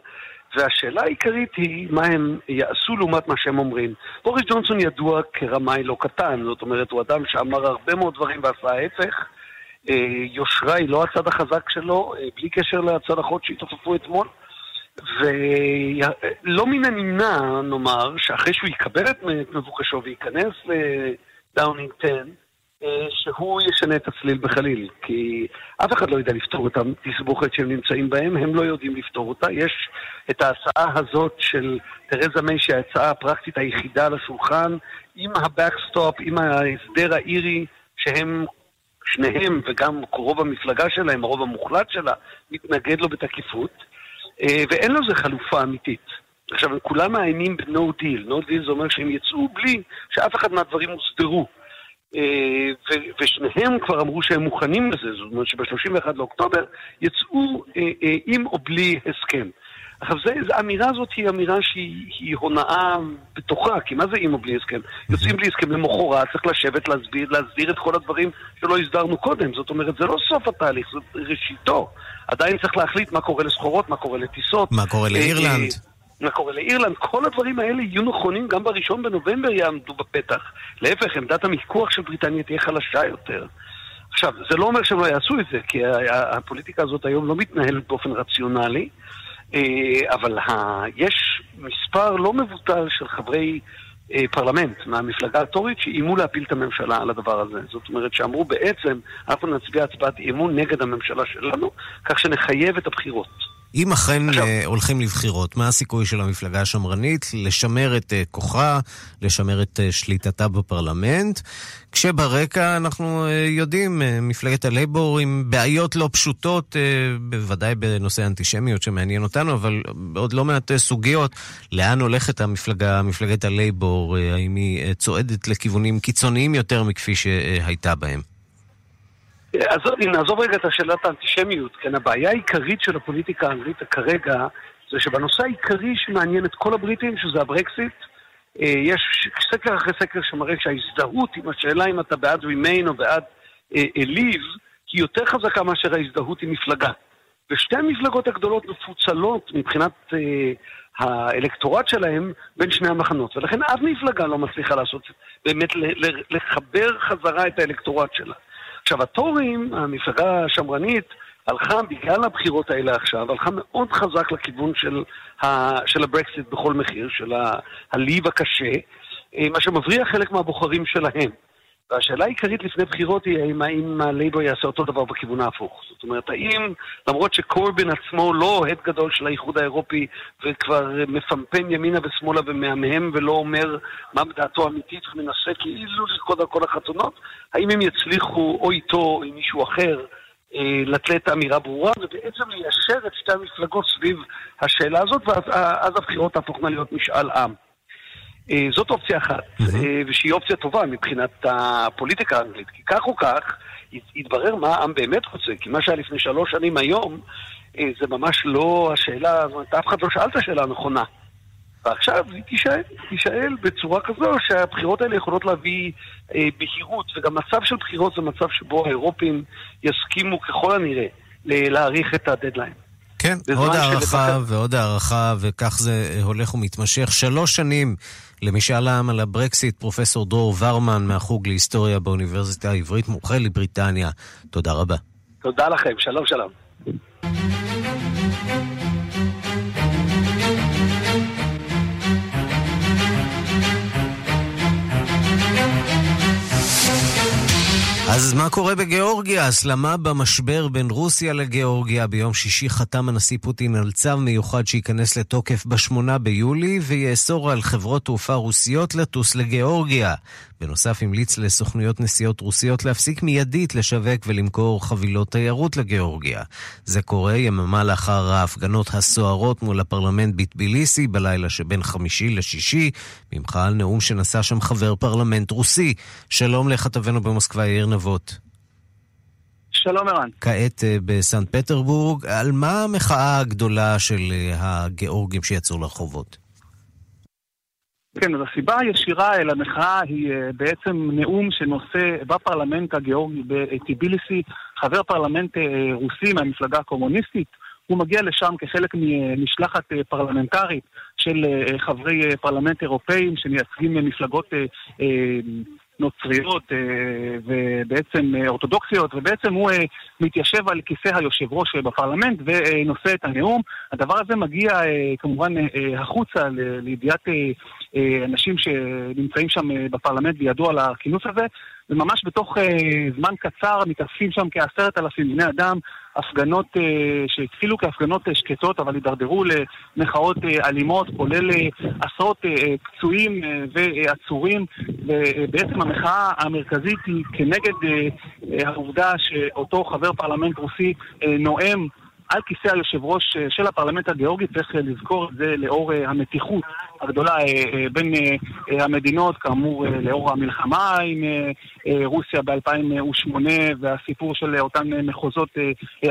והשאלה העיקרית היא מה הם יעשו לעומת מה שהם אומרים. בוריס ג'ונסון ידוע כרמאי לא קטן, זאת אומרת, הוא אדם שאמר הרבה מאוד דברים ועשה ההפך. יושרה היא לא הצד החזק שלו, בלי קשר להצלחות שהתעופפו אתמול. ולא מן הנמנע, נאמר, שאחרי שהוא יקבל את מבוקשו וייכנס לדאונינג 10, שהוא ישנה את הצליל בחליל, כי אף אחד לא יודע לפתור את התסבוכת שהם נמצאים בהם, הם לא יודעים לפתור אותה. יש את ההצעה הזאת של תרזה מיי, שההצעה הפרקטית היחידה על השולחן, עם ה backstop, עם ההסדר האירי, שהם, שניהם, וגם רוב המפלגה שלהם, הרוב המוחלט שלה, מתנגד לו בתקיפות, ואין לזה חלופה אמיתית. עכשיו, כולם מאיימים ב-no deal. no deal זה אומר שהם יצאו בלי שאף אחד מהדברים הוסדרו. ושניהם כבר אמרו שהם מוכנים לזה, זאת אומרת שב-31 לאוקטובר יצאו עם או בלי הסכם. עכשיו, האמירה הזאת היא אמירה שהיא הונאה בתוכה, כי מה זה עם או בלי הסכם? יוצאים בלי הסכם למחרת, צריך לשבת, להסביר, להסדיר את כל הדברים שלא הסדרנו קודם. זאת אומרת, זה לא סוף התהליך, זה ראשיתו. עדיין צריך להחליט מה קורה לסחורות, מה קורה לטיסות. מה קורה לאירלנד. מה קורה לאירלנד, כל הדברים האלה יהיו נכונים גם בראשון בנובמבר יעמדו בפתח. להפך, עמדת המיקוח של בריטניה תהיה חלשה יותר. עכשיו, זה לא אומר שהם לא יעשו את זה, כי הפוליטיקה הזאת היום לא מתנהלת באופן רציונלי, אבל יש מספר לא מבוטל של חברי פרלמנט מהמפלגה הטורית שאיימו להפיל את הממשלה על הדבר הזה. זאת אומרת שאמרו בעצם, אנחנו נצביע הצבעת אי-אמון נגד הממשלה שלנו, כך שנחייב את הבחירות. אם אכן עכשיו, הולכים לבחירות, מה הסיכוי של המפלגה השמרנית לשמר את כוחה, לשמר את שליטתה בפרלמנט, כשברקע אנחנו יודעים, מפלגת הלייבור עם בעיות לא פשוטות, בוודאי בנושא האנטישמיות שמעניין אותנו, אבל עוד לא מעט סוגיות, לאן הולכת המפלגה, מפלגת הלייבור, האם היא צועדת לכיוונים קיצוניים יותר מכפי שהייתה בהם? אז נעזוב רגע את השאלת האנטישמיות, כן, הבעיה העיקרית של הפוליטיקה האנגלית כרגע זה שבנושא העיקרי שמעניין את כל הבריטים, שזה הברקסיט, אה, יש סקר אחרי סקר שמראה שההזדהות עם השאלה אם אתה בעד רימיין או בעד ליב, היא יותר חזקה מאשר ההזדהות עם מפלגה. ושתי המפלגות הגדולות מפוצלות מבחינת אה, האלקטורט שלהם בין שני המחנות. ולכן אף מפלגה לא מצליחה לעשות, באמת לחבר חזרה את האלקטורט שלה. עכשיו, הטורים, המפלגה השמרנית, הלכה, בגלל הבחירות האלה עכשיו, הלכה מאוד חזק לכיוון של, ה, של הברקסיט בכל מחיר, של הליב הקשה, אה, מה שמבריח חלק מהבוחרים שלהם. והשאלה העיקרית לפני בחירות היא האם, האם הלייבור יעשה אותו דבר בכיוון ההפוך. זאת אומרת, האם, למרות שקורבין עצמו לא אוהד גדול של האיחוד האירופי וכבר מפמפם ימינה ושמאלה ומהמהם ולא אומר מה בדעתו האמיתית ומנסה כאילו לרקוד על כל החתונות, האם הם יצליחו או איתו או עם מישהו אחר אה, לתת אמירה ברורה ובעצם ליישר את שתי המפלגות סביב השאלה הזאת ואז אז הבחירות תהפוכנה להיות משאל עם. אה, זאת אופציה אחת, אה, ושהיא אופציה טובה מבחינת הפוליטיקה האנגלית. כי כך או כך, ית- יתברר מה העם באמת רוצה. כי מה שהיה לפני שלוש שנים היום, אה, זה ממש לא השאלה, זאת אומרת, אף אחד לא שאל את השאלה הנכונה. ועכשיו היא תישאל, תישאל בצורה כזו שהבחירות האלה יכולות להביא אה, בהירות, וגם מצב של בחירות זה מצב שבו האירופים יסכימו ככל הנראה להאריך את הדדליין. כן, עוד הערכה שלפחות- ועוד הערכה, וכך זה הולך ומתמשך. שלוש שנים למשאל העם על הברקסיט, פרופסור דרור ורמן מהחוג להיסטוריה באוניברסיטה העברית, מומחה לבריטניה. תודה רבה. תודה לכם, שלום שלום. אז מה קורה בגיאורגיה? הסלמה במשבר בין רוסיה לגיאורגיה. ביום שישי חתם הנשיא פוטין על צו מיוחד שייכנס לתוקף בשמונה ביולי ויאסור על חברות תעופה רוסיות לטוס לגיאורגיה. בנוסף המליץ לסוכנויות נסיעות רוסיות להפסיק מיידית לשווק ולמכור חבילות תיירות לגיאורגיה. זה קורה יממה לאחר ההפגנות הסוערות מול הפרלמנט בטביליסי בלילה שבין חמישי לשישי, במחאה על נאום שנשא שם חבר פרלמנט רוסי. שלום לכתבנו במוסקבה יאיר נבות. שלום ערן. כעת אה, בסנט פטרבורג, על מה המחאה הגדולה של אה, הגיאורגים שיצאו לרחובות? כן, אז הסיבה הישירה אל המחאה היא אה, בעצם נאום שנושא בפרלמנט הגיאורגי בטביליסי, חבר פרלמנט אה, רוסי מהמפלגה הקומוניסטית. הוא מגיע לשם כחלק ממשלחת אה, פרלמנטרית של חברי פרלמנט אירופאים שמייצגים מפלגות נוצריות ובעצם אורתודוקסיות, ובעצם הוא מתיישב על כיסא היושב ראש בפרלמנט ונושא את הנאום. הדבר הזה מגיע כמובן החוצה לידיעת אנשים שנמצאים שם אה, בפרלמנט וידעו על הכינוס הזה, וממש בתוך אה, זמן קצר מתאספים שם כעשרת אלפים בני אדם, הפגנות אה, שהתחילו כהפגנות אה, שקטות, אבל הידרדרו למחאות אה, אלימות, כולל אה, עשרות אה, אה, פצועים אה, ועצורים, ובעצם המחאה המרכזית היא כנגד אה, אה, העובדה שאותו חבר פרלמנט רוסי אה, נואם על כיסא היושב ראש אה, של הפרלמנט הגיאורגי, צריך אה, לזכור את זה לאור אה, המתיחות הגדולה בין המדינות, כאמור לאור המלחמה עם רוסיה ב-2008 והסיפור של אותן מחוזות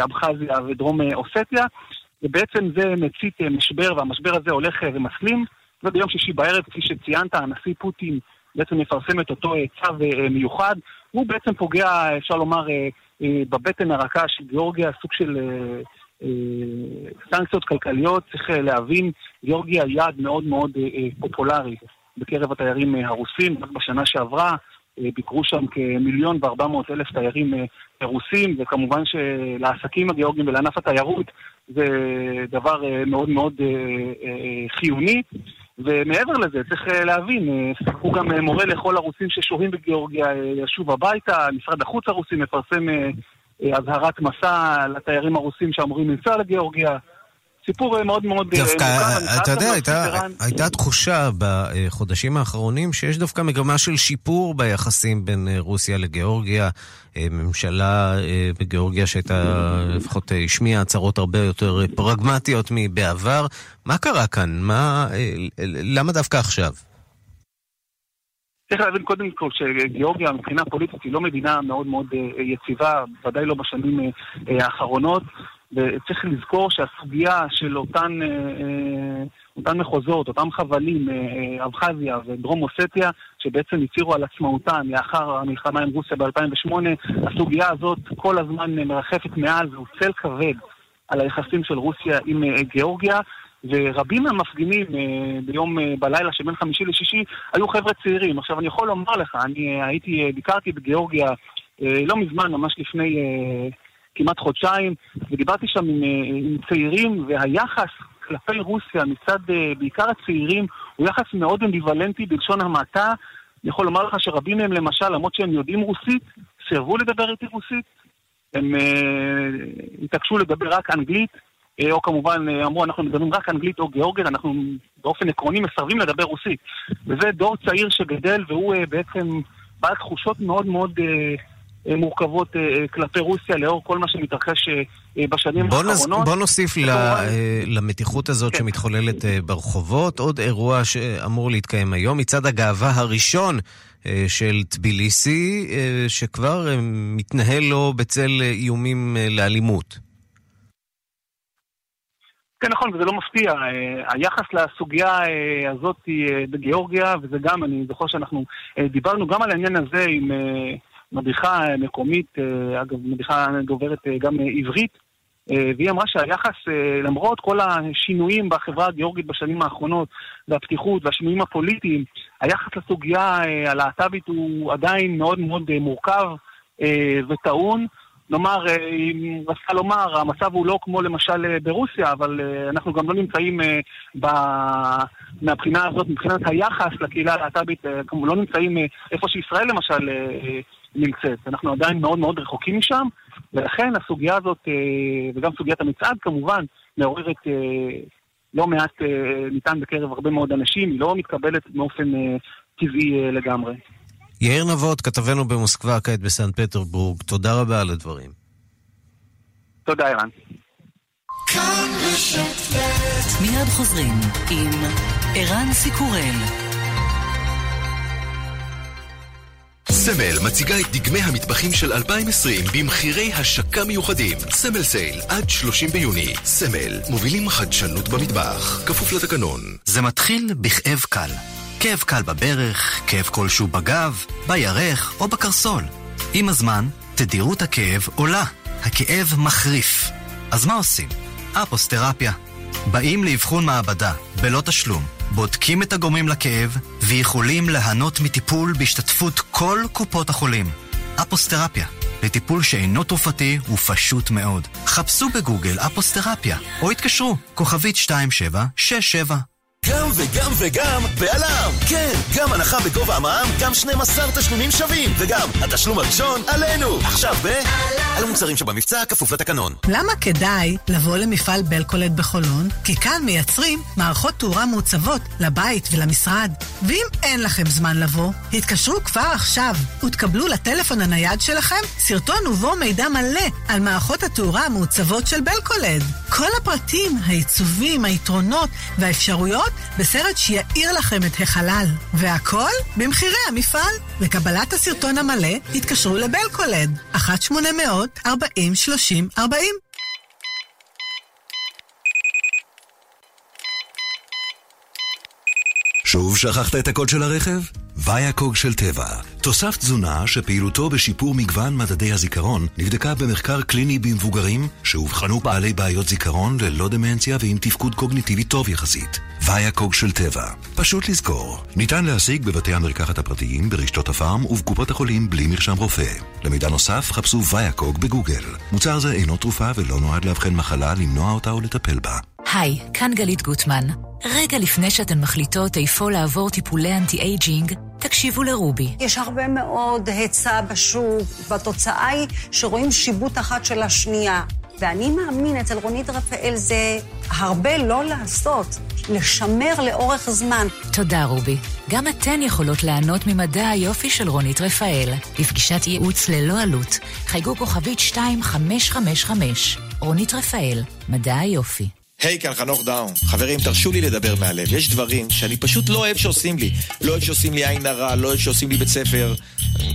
אבחזיה ודרום אוסטיה. ובעצם זה מצית משבר, והמשבר הזה הולך ומסלים. וביום שישי בערב, כפי שציינת, הנשיא פוטין בעצם מפרסם את אותו צו מיוחד. הוא בעצם פוגע, אפשר לומר, בבטן הרכה של גיאורגיה, סוג של סנקציות כלכליות. צריך אה, להבין, גיאורגיה היא יעד מאוד מאוד אה, אה, פופולרי בקרב התיירים אה, הרוסים. רק בשנה שעברה אה, ביקרו שם כמיליון וארבע מאות אלף תיירים אה, רוסים, וכמובן שלעסקים הגיאורגים ולענף התיירות זה דבר אה, מאוד מאוד אה, אה, חיוני. ומעבר לזה, צריך אה, להבין, אה, הוא גם אה, מורה לכל הרוסים ששוהים בגיאורגיה אה, לשוב הביתה, משרד החוץ הרוסי מפרסם אה, אה, אזהרת מסע לתיירים הרוסים שאמורים לנסוע לגיאורגיה. סיפור אה, מאוד מאוד אה, דווקא. אני חייב אתה יודע, הייתה, הייתה תחושה בחודשים האחרונים שיש דווקא מגמה של שיפור ביחסים בין אה, רוסיה לגיאורגיה. אה, ממשלה אה, בגיאורגיה שהייתה, לפחות אה, השמיעה הצהרות הרבה יותר אה, פרגמטיות מבעבר. מה קרה כאן? מה, אה, למה דווקא עכשיו? צריך להבין קודם כל שגיאורגיה מבחינה פוליטית היא לא מדינה מאוד מאוד אה, יציבה, ודאי לא בשנים אה, אה, האחרונות, וצריך לזכור שהסוגיה של אותן, אה, אה, אותן מחוזות, אותם חבלים, אה, אה, אבחזיה ודרום אוסטיה, שבעצם הצהירו על עצמאותם לאחר המלחמה עם רוסיה ב-2008, הסוגיה הזאת כל הזמן מרחפת מעל והוא צל כבד על היחסים של רוסיה עם אה, גיאורגיה. ורבים מהמפגינים ביום, בלילה שבין חמישי לשישי היו חבר'ה צעירים. עכשיו, אני יכול לומר לך, אני הייתי, ביקרתי בגיאורגיה לא מזמן, ממש לפני כמעט חודשיים, ודיברתי שם עם, עם צעירים, והיחס כלפי רוסיה מצד בעיקר הצעירים הוא יחס מאוד אמביוולנטי בלשון המעטה. אני יכול לומר לך שרבים מהם למשל, למרות שהם יודעים רוסית, סירבו לדבר איתי רוסית. הם אה, התעקשו לדבר רק אנגלית, אה, או כמובן אה, אמרו אנחנו מדברים רק אנגלית או גיאורגית, אנחנו באופן עקרוני מסרבים לדבר רוסית. וזה דור צעיר שגדל והוא אה, בעצם בעל תחושות מאוד מאוד אה, אה, מורכבות אה, אה, כלפי רוסיה לאור כל מה שמתרחש בשנים בוא האחרונות. נס, בוא נוסיף ל, למתיחות הזאת כן. שמתחוללת ברחובות עוד אירוע שאמור להתקיים היום, מצעד הגאווה הראשון של טביליסי, שכבר מתנהל לו בצל איומים לאלימות. כן, נכון, וזה לא מפתיע. היחס לסוגיה הזאת בגיאורגיה, וזה גם, אני זוכר שאנחנו דיברנו גם על העניין הזה עם מדריכה מקומית, אה, אגב, מדריכה דוברת אה, גם עברית, אה, והיא אמרה שהיחס, למרות כל השינויים בחברה הגיאורגית בשנים האחרונות, והפתיחות והשינויים הפוליטיים, היחס לסוגיה הלהט"בית הוא עדיין מאוד מאוד מורכב וטעון. נאמר, היא רצתה לומר, המצב הוא לא כמו למשל ברוסיה, אבל אנחנו גם לא נמצאים ב... מהבחינה הזאת, מבחינת היחס לקהילה הלהט"בית, לא נמצאים איפה שישראל למשל נמצאת. אנחנו עדיין מאוד מאוד רחוקים משם, ולכן הסוגיה הזאת, אה, וגם סוגיית המצעד כמובן, מעוררת אה, לא מעט אה, ניתן בקרב הרבה מאוד אנשים, היא לא מתקבלת באופן טבעי לגמרי. יאיר נבות, כתבנו במוסקבה, כעת בסן פטרבורג, תודה רבה על הדברים. תודה, ערן. מיד חוזרים עם ערן סיקורל. סמל מציגה את דגמי המטבחים של 2020 במחירי השקה מיוחדים. סמל סייל עד 30 ביוני. סמל, מובילים חדשנות במטבח. כפוף לתקנון. זה מתחיל בכאב קל. כאב קל בברך, כאב כלשהו בגב, בירך או בקרסול. עם הזמן, תדירות הכאב עולה. הכאב מחריף. אז מה עושים? אפוסטרפיה. באים לאבחון מעבדה, בלא תשלום. בודקים את הגורמים לכאב, ויכולים ליהנות מטיפול בהשתתפות כל קופות החולים. אפוסטרפיה, לטיפול שאינו תרופתי ופשוט מאוד. חפשו בגוגל אפוסטרפיה, או התקשרו, כוכבית 2767 גם וגם וגם בעלם! כן, גם הנחה בגובה המע"מ, גם 12 תשלומים שווים, וגם התשלום הראשון עלינו! עכשיו ב... על המוצרים שבמבצע, כפוף לתקנון. למה כדאי לבוא למפעל בלקולד בחולון? כי כאן מייצרים מערכות תאורה מעוצבות לבית ולמשרד. ואם אין לכם זמן לבוא, התקשרו כבר עכשיו ותקבלו לטלפון הנייד שלכם סרטון ובו מידע מלא על מערכות התאורה המעוצבות של בלקולד. כל הפרטים, העיצובים, היתרונות והאפשרויות בסרט שיאיר לכם את החלל. והכל במחירי המפעל. לקבלת הסרטון המלא, התקשרו לבלקולד, 1-800-40-30-40. שוב שכחת את הקוד של הרכב? ויאקוג של טבע. תוסף תזונה שפעילותו בשיפור מגוון מדדי הזיכרון נבדקה במחקר קליני במבוגרים שאובחנו בעלי בעיות זיכרון ללא דמנציה ועם תפקוד קוגניטיבי טוב יחסית. ויאקוג של טבע. פשוט לזכור. ניתן להשיג בבתי המרקחת הפרטיים, ברשתות הפארם ובקופות החולים בלי מרשם רופא. למידע נוסף חפשו ויאקוג בגוגל. מוצר זה אינו תרופה ולא נועד לאבחן מחלה, למנוע אותה או לטפל בה. היי, כאן גלית גוטמן. רגע לפני שאתן מחליטות איפה לעבור טיפולי אנטי-אייג'ינג, תקשיבו לרובי. יש הרבה מאוד היצע בשוק, והתוצאה היא שרואים שיבוט אחת של השנייה. ואני מאמין, אצל רונית רפאל זה הרבה לעשות, לשמר לאורך זמן. תודה, רובי. גם אתן יכולות ליהנות ממדע היופי של רונית רפאל. לפגישת ייעוץ ללא עלות, חייגו כוכבית 2555. רונית רפאל, מדע היופי. היי, היי, כאן חנוך דאום. חברים, תרשו לי לדבר מהלב. יש דברים שאני פשוט לא אוהב שעושים לי. לא אוהב שעושים לי עין הרע, לא אוהב שעושים לי בית ספר,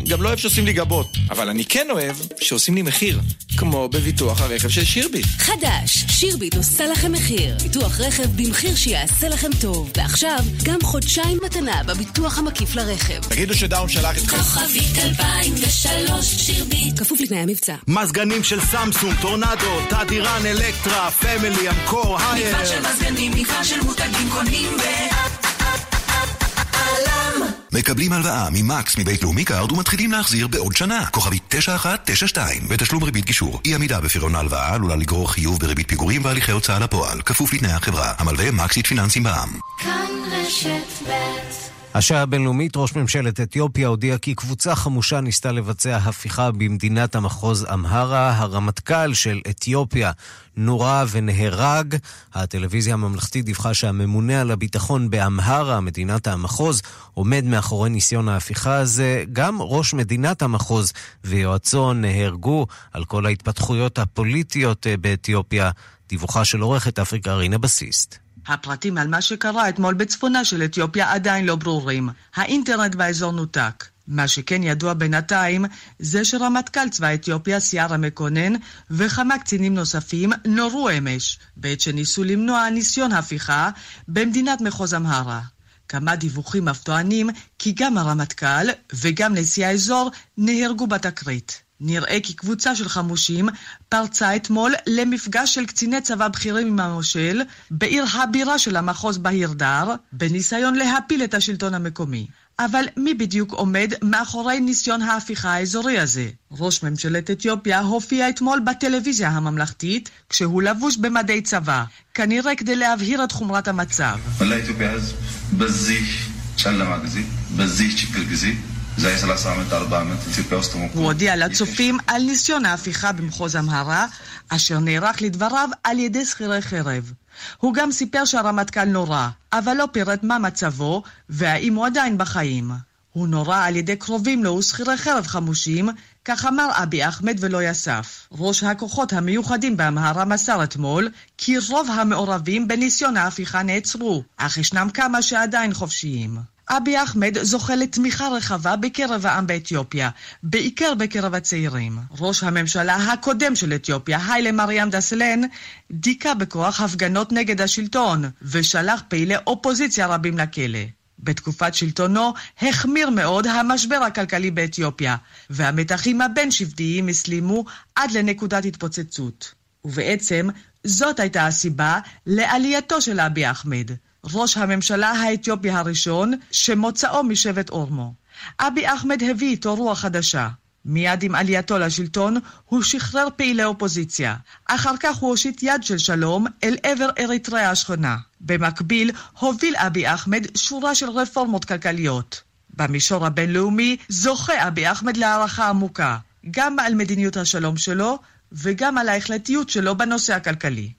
גם לא אוהב שעושים לי גבות. אבל אני כן אוהב שעושים לי מחיר. כמו בביטוח הרכב של שירביט. חדש, שירביט עושה לכם מחיר. ביטוח רכב במחיר שיעשה לכם טוב. ועכשיו, גם חודשיים מתנה בביטוח המקיף לרכב. תגידו שדאום שלח אתכם. כוכבית 2003 שירביט. כפוף לתנאי המבצע. מזגנים של סמסונג, טורנדו, תדירן, אלקטרה, פמילי, אמקור, הייר. מגוון של מזגנים, מגוון של מותגים קונים ב... מקבלים הלוואה ממקס מבית לאומי קארד ומתחילים להחזיר בעוד שנה. כוכבית 9192 בתשלום ריבית גישור. אי עמידה בפירעון ההלוואה עלולה לגרור חיוב בריבית פיגורים והליכי הוצאה לפועל. כפוף לתנאי החברה. המלווה מקס איט פיננסים בע"מ. כאן רשת ב' השעה הבינלאומית, ראש ממשלת אתיופיה הודיע כי קבוצה חמושה ניסתה לבצע הפיכה במדינת המחוז אמהרה. הרמטכ"ל של אתיופיה נורה ונהרג. הטלוויזיה הממלכתית דיווחה שהממונה על הביטחון באמהרה, מדינת המחוז, עומד מאחורי ניסיון ההפיכה הזה. גם ראש מדינת המחוז ויועצו נהרגו על כל ההתפתחויות הפוליטיות אה, באתיופיה. דיווחה של עורכת אפריקה רינה בסיסט. הפרטים על מה שקרה אתמול בצפונה של אתיופיה עדיין לא ברורים. האינטרנט באזור נותק. מה שכן ידוע בינתיים, זה שרמטכ"ל צבא אתיופיה, סיארה מקונן, וכמה קצינים נוספים נורו אמש, בעת שניסו למנוע ניסיון הפיכה במדינת מחוז אמהרה. כמה דיווחים אף טוענים כי גם הרמטכ"ל וגם נשיא האזור נהרגו בתקרית. נראה כי קבוצה של חמושים פרצה אתמול למפגש של קציני צבא בכירים עם המושל בעיר הבירה של המחוז בהירדר, בניסיון להפיל את השלטון המקומי. אבל מי בדיוק עומד מאחורי ניסיון ההפיכה האזורי הזה? ראש ממשלת אתיופיה הופיע אתמול בטלוויזיה הממלכתית כשהוא לבוש במדי צבא, כנראה כדי להבהיר את חומרת המצב. זה היה 30 ዓመት 40 ዓመት ኢትዮጵያ ውስጥ ተሞክሮ הוא הודיע לצופים על ניסיון ההפיכה במחוז אמהרה, אשר נערך לדבריו על ידי שכירי חרב. הוא גם סיפר שהרמטכ"ל נורה, אבל לא פירט מה מצבו, והאם הוא עדיין בחיים. הוא נורה על ידי קרובים לו ושכירי חרב חמושים, כך אמר אבי אחמד ולא יסף. ראש הכוחות המיוחדים באמהרה מסר אתמול כי רוב המעורבים בניסיון ההפיכה נעצרו, אך ישנם כמה שעדיין חופשיים. אבי אחמד זוכה לתמיכה רחבה בקרב העם באתיופיה, בעיקר בקרב הצעירים. ראש הממשלה הקודם של אתיופיה, היילה מריאם דסלן, דיכא בכוח הפגנות נגד השלטון, ושלח פעילי אופוזיציה רבים לכלא. בתקופת שלטונו החמיר מאוד המשבר הכלכלי באתיופיה, והמתחים הבין-שבטיים הסלימו עד לנקודת התפוצצות. ובעצם, זאת הייתה הסיבה לעלייתו של אבי אחמד. ראש הממשלה האתיופי הראשון, שמוצאו משבט אורמו. אבי אחמד הביא איתו רוח חדשה. מיד עם עלייתו לשלטון, הוא שחרר פעילי אופוזיציה. אחר כך הוא הושיט יד של שלום אל עבר אריתריאה השכנה. במקביל, הוביל אבי אחמד שורה של רפורמות כלכליות. במישור הבינלאומי זוכה אבי אחמד להערכה עמוקה, גם על מדיניות השלום שלו וגם על ההחלטיות שלו בנושא הכלכלי.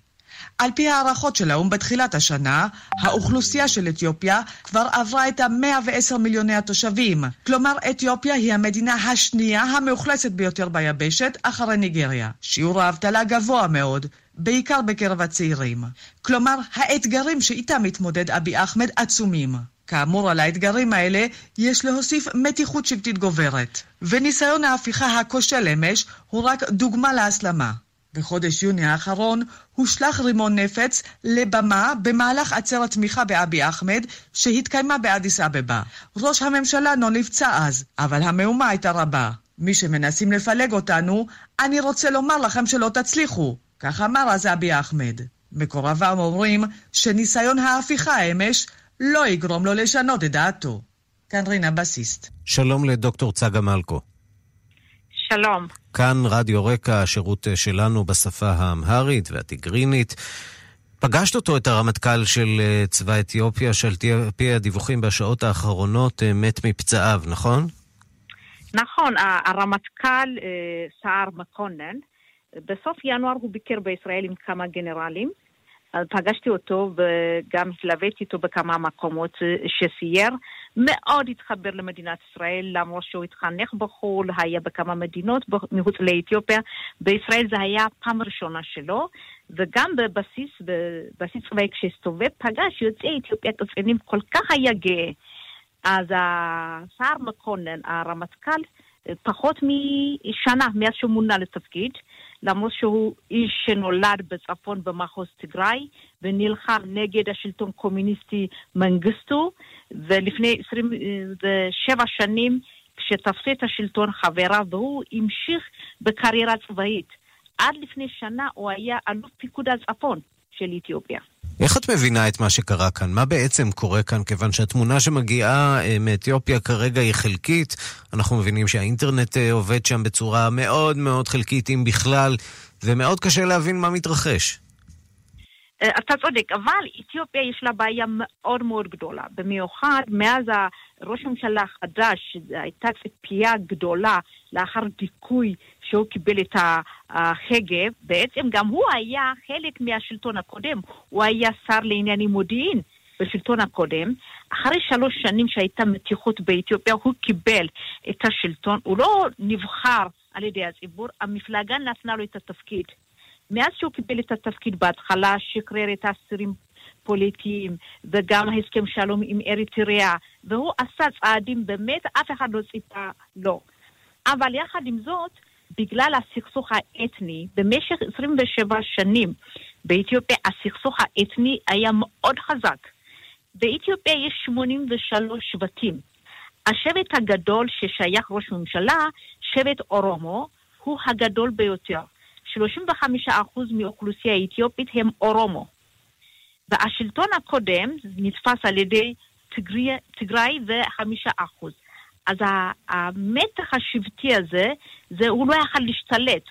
על פי הערכות של האו"ם בתחילת השנה, האוכלוסייה של אתיופיה כבר עברה את ה-110 מיליוני התושבים. כלומר, אתיופיה היא המדינה השנייה המאוכלסת ביותר ביבשת, אחרי ניגריה. שיעור האבטלה גבוה מאוד. בעיקר בקרב הצעירים. כלומר, האתגרים שאיתם מתמודד אבי אחמד עצומים. כאמור, על האתגרים האלה יש להוסיף מתיחות שבטית גוברת. וניסיון ההפיכה הכושל אמש הוא רק דוגמה להסלמה. בחודש יוני האחרון הושלך רימון נפץ לבמה במהלך עצרת תמיכה באבי אחמד שהתקיימה באדיס אבבה. ראש הממשלה לא נפצע אז, אבל המהומה הייתה רבה. מי שמנסים לפלג אותנו, אני רוצה לומר לכם שלא תצליחו. כך אמר אז אבי אחמד. מקורביו אומרים שניסיון ההפיכה אמש לא יגרום לו לשנות את דעתו. כאן רינה בסיסט. שלום לדוקטור צגה מלקו. שלום. כאן רדיו רקע, השירות שלנו בשפה האמהרית והטיגרינית. פגשת אותו, את הרמטכ"ל של אה, צבא אתיופיה, שעל פי הדיווחים בשעות האחרונות אה, מת מפצעיו, נכון? נכון, הרמטכ"ל אה, סער מקונן, בסוף ינואר הוא ביקר בישראל עם כמה גנרלים. פגשתי אותו וגם התלוויתי איתו בכמה מקומות שסייר. מאוד התחבר למדינת ישראל, למרות שהוא התחנך בחו"ל, היה בכמה מדינות מחוץ לאתיופיה. בישראל זה היה פעם ראשונה שלו, וגם בבסיס, בבסיס צבאי כשהסתובב, פגש יוצאי אתיופיה קצינים, כל כך היה גאה. אז השר מקונן, הרמטכ"ל, פחות משנה מאז שהוא מונה לתפקיד, למרות שהוא איש שנולד בצפון במחוז תיגראי ונלחם נגד השלטון קומוניסטי מנגיסטו, ולפני 27 שנים כשתפסה את השלטון חברה והוא המשיך בקריירה צבאית. עד לפני שנה הוא היה אלוף פיקוד הצפון של אתיופיה. איך את מבינה את מה שקרה כאן? מה בעצם קורה כאן? כיוון שהתמונה שמגיעה אה, מאתיופיה כרגע היא חלקית. אנחנו מבינים שהאינטרנט אה, עובד שם בצורה מאוד מאוד חלקית, אם בכלל, ומאוד קשה להבין מה מתרחש. אה, אתה צודק, אבל אתיופיה יש לה בעיה מאוד מאוד גדולה. במיוחד מאז ראש הממשלה החדש, הייתה ציפייה גדולה לאחר דיכוי שהוא קיבל את ההגה. בעצם גם הוא היה חלק מהשלטון הקודם, הוא היה שר לענייני מודיעין. בשלטון הקודם, אחרי שלוש שנים שהייתה מתיחות באתיופיה, הוא קיבל את השלטון, הוא לא נבחר על ידי הציבור, המפלגה נתנה לו את התפקיד. מאז שהוא קיבל את התפקיד בהתחלה, שחרר את האסירים פוליטיים, וגם הסכם שלום עם אריתריאה, והוא עשה צעדים באמת, אף אחד לא ציפה לו. אבל יחד עם זאת, בגלל הסכסוך האתני, במשך 27 שנים באתיופיה הסכסוך האתני היה מאוד חזק. באתיופיה יש 83 שבטים. השבט הגדול ששייך ראש ממשלה, שבט אורומו, הוא הגדול ביותר. 35% מאוכלוסייה האתיופית הם אורומו. והשלטון הקודם נתפס על ידי תיגראי וחמישה אחוז. אז המתח השבטי הזה, זה הוא לא יכל להשתלט.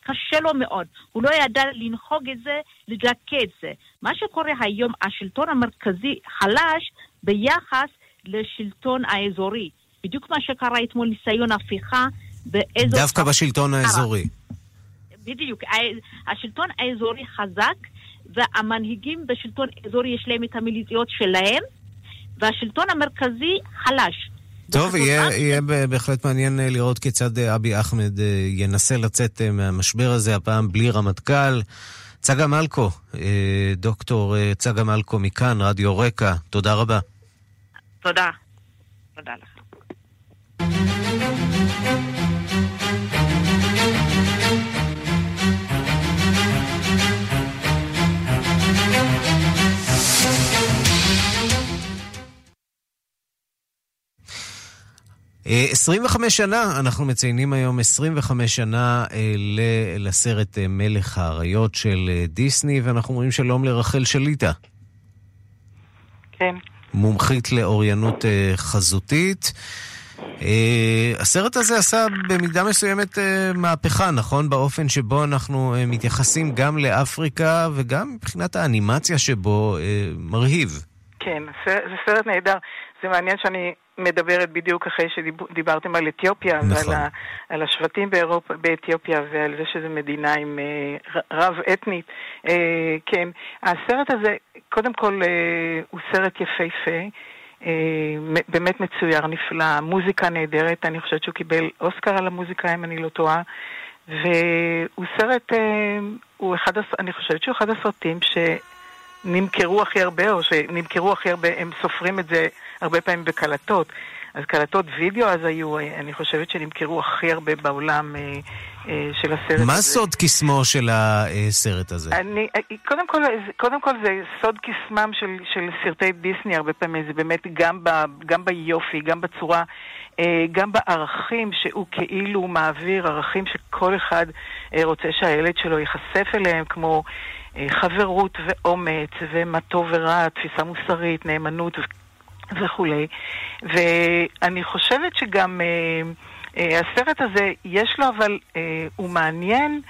קשה לו מאוד. הוא לא ידע לנהוג את זה, לדכא את זה. מה שקורה היום, השלטון המרכזי חלש ביחס לשלטון האזורי. בדיוק מה שקרה אתמול, ניסיון הפיכה באזור... דווקא בשלטון האזורי. בדיוק. השלטון האזורי חזק, והמנהיגים בשלטון האזורי יש להם את המיליציות שלהם, והשלטון המרכזי חלש. טוב, יהיה, יהיה בהחלט מעניין אה, לראות כיצד אה, אבי אחמד אה, ינסה לצאת מהמשבר הזה, הפעם בלי רמטכ"ל. צגה מלקו, דוקטור צגה מלקו מכאן, רדיו רקע, תודה רבה. תודה. תודה לך. 25 אה, שנה, אנחנו מציינים היום 25 שנה אה, לסרט אה, מלך האריות של דיסני, ואנחנו אומרים שלום לרחל שליטה. כן. מומחית לאוריינות חזותית. הסרט הזה עשה במידה מסוימת מהפכה, נכון? באופן שבו אנחנו מתייחסים גם לאפריקה וגם מבחינת האנימציה שבו מרהיב. כן, זה סרט נהדר. זה מעניין שאני מדברת בדיוק אחרי שדיברתם על אתיופיה, נכון. ועל ה, על השבטים באירופה, באתיופיה ועל זה שזו מדינה עם uh, רב-אתנית. Uh, כן, הסרט הזה, קודם כל, uh, הוא סרט יפהפה. באמת מצויר, נפלא, מוזיקה נהדרת, אני חושבת שהוא קיבל אוסקר על המוזיקה, אם אני לא טועה. והוא סרט, הוא אחד, אני חושבת שהוא אחד הסרטים שנמכרו הכי הרבה, או שנמכרו הכי הרבה, הם סופרים את זה הרבה פעמים בקלטות. אז קלטות וידאו אז היו, אני חושבת שנמכרו הכי הרבה בעולם אה, אה, של הסרט מה הזה. מה סוד קסמו של הסרט הזה? אני, אה, קודם, כל, קודם כל זה סוד קסמם של, של סרטי דיסני הרבה פעמים, זה באמת גם, ב, גם ביופי, גם בצורה, אה, גם בערכים שהוא כאילו מעביר, ערכים שכל אחד רוצה שהילד שלו ייחשף אליהם, כמו... אה, חברות ואומץ ומה טוב ורע, תפיסה מוסרית, נאמנות וכולי. ואני חושבת שגם אה, אה, הסרט הזה, יש לו אבל, הוא מעניין.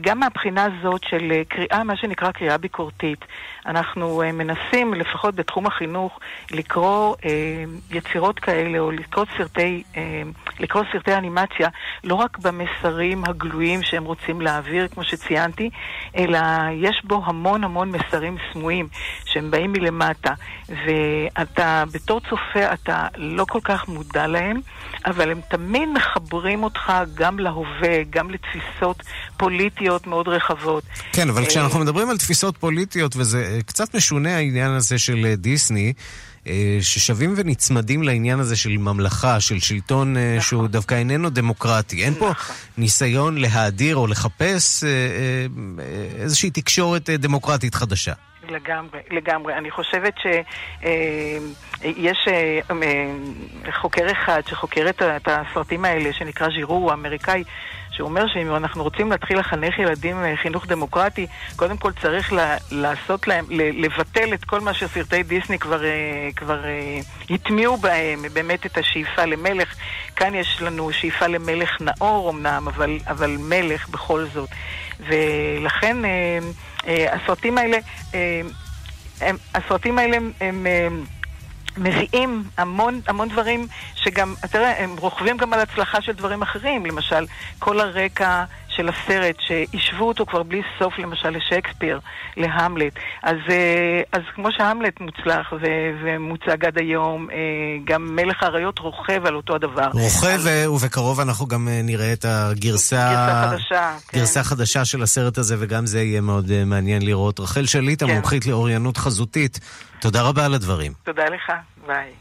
גם מהבחינה הזאת של אה, קריאה, מה שנקרא קריאה ביקורתית. אנחנו אה, מנסים, לפחות בתחום החינוך, לקרוא יצירות כאלה או לקרוא סרטי, לקרוא סרטי אנימציה לא רק במסרים הגלויים שהם רוצים להעביר, כמו שציינתי, אלא יש בו המון המון מסרים סמויים שהם באים מלמטה, ואתה בתור צופה אתה לא כל כך מודע להם, אבל הם תמיד מחברים אותך גם להווה, גם לתפיסות פוליטיות. מאוד רחבות. כן, אבל כשאנחנו מדברים על תפיסות פוליטיות, וזה אה, קצת משונה העניין הזה של אה, דיסני, אה, ששווים ונצמדים לעניין הזה של ממלכה, של שלטון אה, נכון. שהוא דווקא איננו דמוקרטי. אין פה ניסיון להאדיר או לחפש איזושהי תקשורת דמוקרטית חדשה. לגמרי, לגמרי. אני חושבת שיש חוקר אחד שחוקר את הסרטים האלה, שנקרא ז'ירו, הוא אמריקאי, שהוא אומר שאם אנחנו רוצים להתחיל לחנך ילדים אה, חינוך דמוקרטי, קודם כל צריך ל- לעשות להם, לבטל את כל מה שסרטי דיסני כבר, אה, כבר אה, הטמיעו בהם, באמת את השאיפה למלך. כאן יש לנו שאיפה למלך נאור אמנם, אבל, אבל מלך בכל זאת. ולכן הסרטים האלה, הם, הסרטים האלה הם... הם אה, מביאים המון, המון דברים שגם, תראה, הם רוכבים גם על הצלחה של דברים אחרים. למשל, כל הרקע של הסרט, שהשוו אותו כבר בלי סוף, למשל, לשייקספיר, להמלט. אז, אה, אז כמו שהמלט מוצלח ו- ומוצג עד היום, אה, גם מלך האריות רוכב על אותו הדבר. רוכב, ו- ובקרוב אנחנו גם אה, נראה את הגרסה... גרסה חדשה, כן. גרסה חדשה של הסרט הזה, וגם זה יהיה מאוד אה, מעניין לראות. רחל שליט, כן. המומחית לאוריינות חזותית, תודה רבה על הדברים. תודה לך, ביי.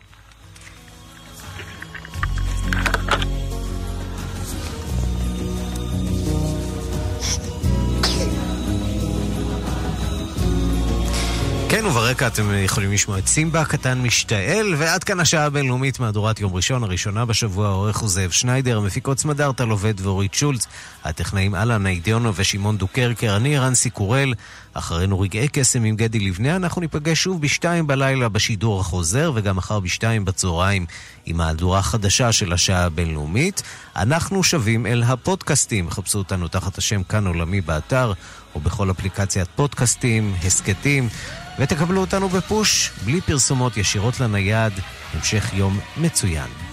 כן, וברקע אתם יכולים לשמוע את סימבה הקטן משתעל, ועד כאן השעה הבינלאומית מהדורת יום ראשון, הראשונה בשבוע, העורך הוא זאב שניידר, המפיקות סמדר טלובד ואורית שולץ, הטכנאים אלן איידיונו ושמעון דוקרקר, אני רנסי קורל, אחרינו רגעי קסם עם גדי לבנה, אנחנו ניפגש שוב בשתיים בלילה בשידור החוזר, וגם מחר בשתיים בצהריים עם מהדורה חדשה של השעה הבינלאומית. אנחנו שבים אל הפודקאסטים, חפשו אותנו תחת השם כאן עולמי באתר, או בכל אפליקציית פודקאסטים, הסכתים. ותקבלו אותנו בפוש, בלי פרסומות ישירות לנייד. המשך יום מצוין.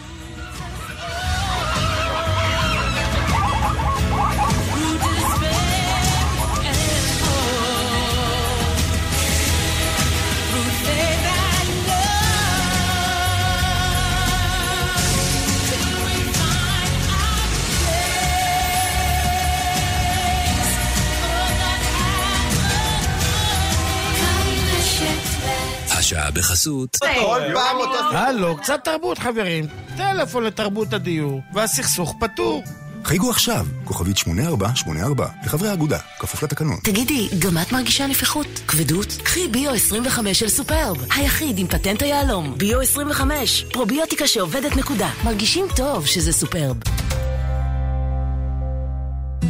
בחסות. הלו, קצת תרבות חברים. טלפון לתרבות הדיור, והסכסוך פתור. חייגו עכשיו, כוכבית 8484, לחברי האגודה, כפוף לתקנון. תגידי, גם את מרגישה נפיחות? כבדות? קחי ביו 25 של סופרב, היחיד עם פטנט היהלום. ביו 25, פרוביוטיקה שעובדת נקודה. מרגישים טוב שזה סופרב.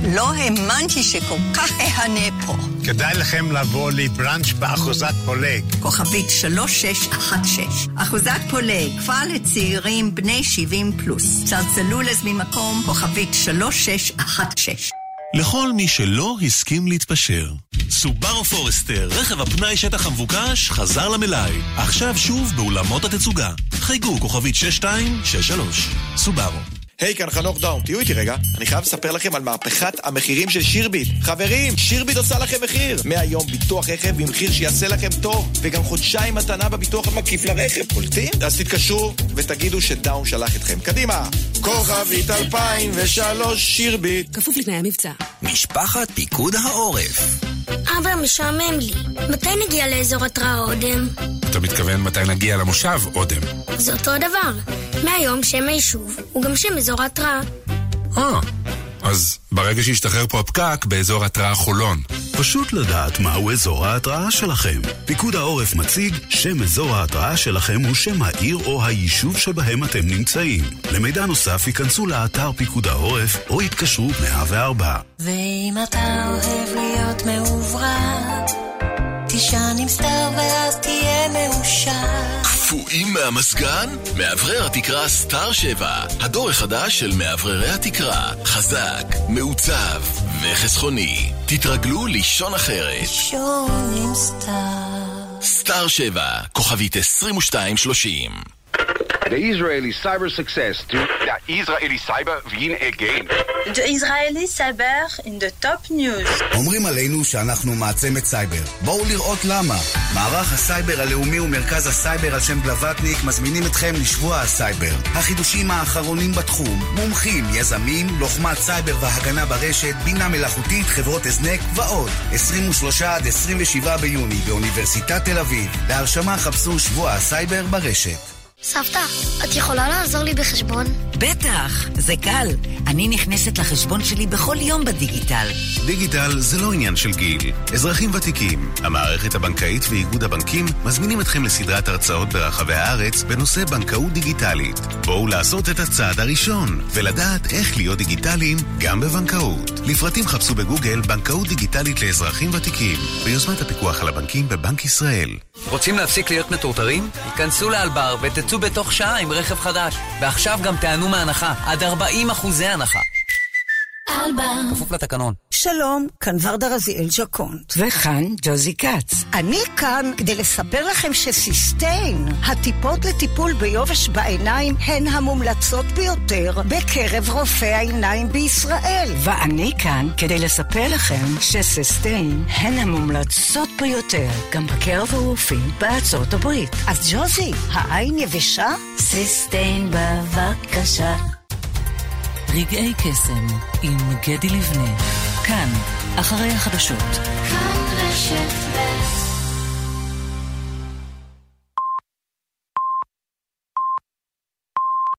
לא האמנתי שכל כך אהנה פה. כדאי לכם לבוא לבראנץ' באחוזת פולג. כוכבית 3616. אחוזת פולג, כפר לצעירים בני 70 פלוס. צלצלו להזמין מקום, כוכבית 3616. לכל מי שלא הסכים להתפשר. סובארו פורסטר, רכב הפנאי שטח המבוקש, חזר למלאי. עכשיו שוב באולמות התצוגה. חייגו כוכבית 6263. סובארו. היי, כאן חנוך דאום, תהיו איתי רגע. אני חייב לספר לכם על מהפכת המחירים של שירביט. חברים, שירביט עושה לכם מחיר. מהיום ביטוח רכב במחיר שיעשה לכם טוב, וגם חודשיים מתנה בביטוח המקיף לרכב. קולטים? אז תתקשרו ותגידו שדאום שלח אתכם. קדימה! כוכבית 2003 שירביט. כפוף לתנאי המבצע. משפחת פיקוד העורף. אבא, משעמם לי. מתי נגיע לאזור התראה אודם? אתה מתכוון מתי נגיע למושב, אודם. זה אותו הדבר. מהיום שם היישוב הוא גם שם אזור ההתראה. אה, אז ברגע שישתחרר פה הפקק, באזור התראה חולון. פשוט לדעת מהו אזור ההתראה שלכם. פיקוד העורף מציג שם אזור ההתראה שלכם הוא שם העיר או היישוב שבהם אתם נמצאים. למידע נוסף ייכנסו לאתר פיקוד העורף או יתקשרו 104. ואם אתה אוהב להיות מעוברת, תישן עם סטאר ואז תהיה מאושר. קפואים מהמזגן? מאוורר התקרה סטאר 7, הדור החדש של מאווררי התקרה. חזק, מעוצב וחסכוני. תתרגלו לישון אחרת. שון עם סטאר. סטאר 7, כוכבית 2230 The Israeli cyber success to... The Israeli cyber win again. The Israeli cyber in the top news. אומרים עלינו שאנחנו מעצמת סייבר. בואו לראות למה. מערך הסייבר הלאומי ומרכז הסייבר על שם בלווטניק מזמינים אתכם לשבוע הסייבר. החידושים האחרונים בתחום, מומחים, יזמים, לוחמת סייבר והגנה ברשת, בינה מלאכותית, חברות הזנק ועוד. 23 עד 27 ביוני באוניברסיטת תל אביב. להרשמה חפשו שבוע הסייבר ברשת. סבתא, את יכולה לעזור לי בחשבון? בטח, זה קל. אני נכנסת לחשבון שלי בכל יום בדיגיטל. דיגיטל זה לא עניין של גיל. אזרחים ותיקים, המערכת הבנקאית ואיגוד הבנקים מזמינים אתכם לסדרת הרצאות ברחבי הארץ בנושא בנקאות דיגיטלית. בואו לעשות את הצעד הראשון ולדעת איך להיות דיגיטליים גם בבנקאות. לפרטים חפשו בגוגל בנקאות דיגיטלית לאזרחים ותיקים ביוזמת הפיקוח על הבנקים בבנק ישראל. רוצים להפסיק להיות מטורטרים? היכנסו לאלבר ותצאו בתוך שעה עם רכב חדש. ועכשיו גם תענו מהנחה, עד 40 אחוזי הנחה. אלבר. כפוף לתקנון. שלום, כאן ורדה רזיאל ז'קונט. וכאן ג'וזי כץ. אני כאן כדי לספר לכם שסיסטיין, הטיפות לטיפול ביובש בעיניים, הן המומלצות ביותר בקרב רופאי העיניים בישראל. ואני כאן כדי לספר לכם שסיסטיין הן המומלצות ביותר גם בקרב הרופאים בארצות הברית. אז ג'וזי, העין יבשה? סיסטיין בבקשה. רגעי קסם עם גדי לבנה, כאן, אחרי החדשות. כאן רשת ב'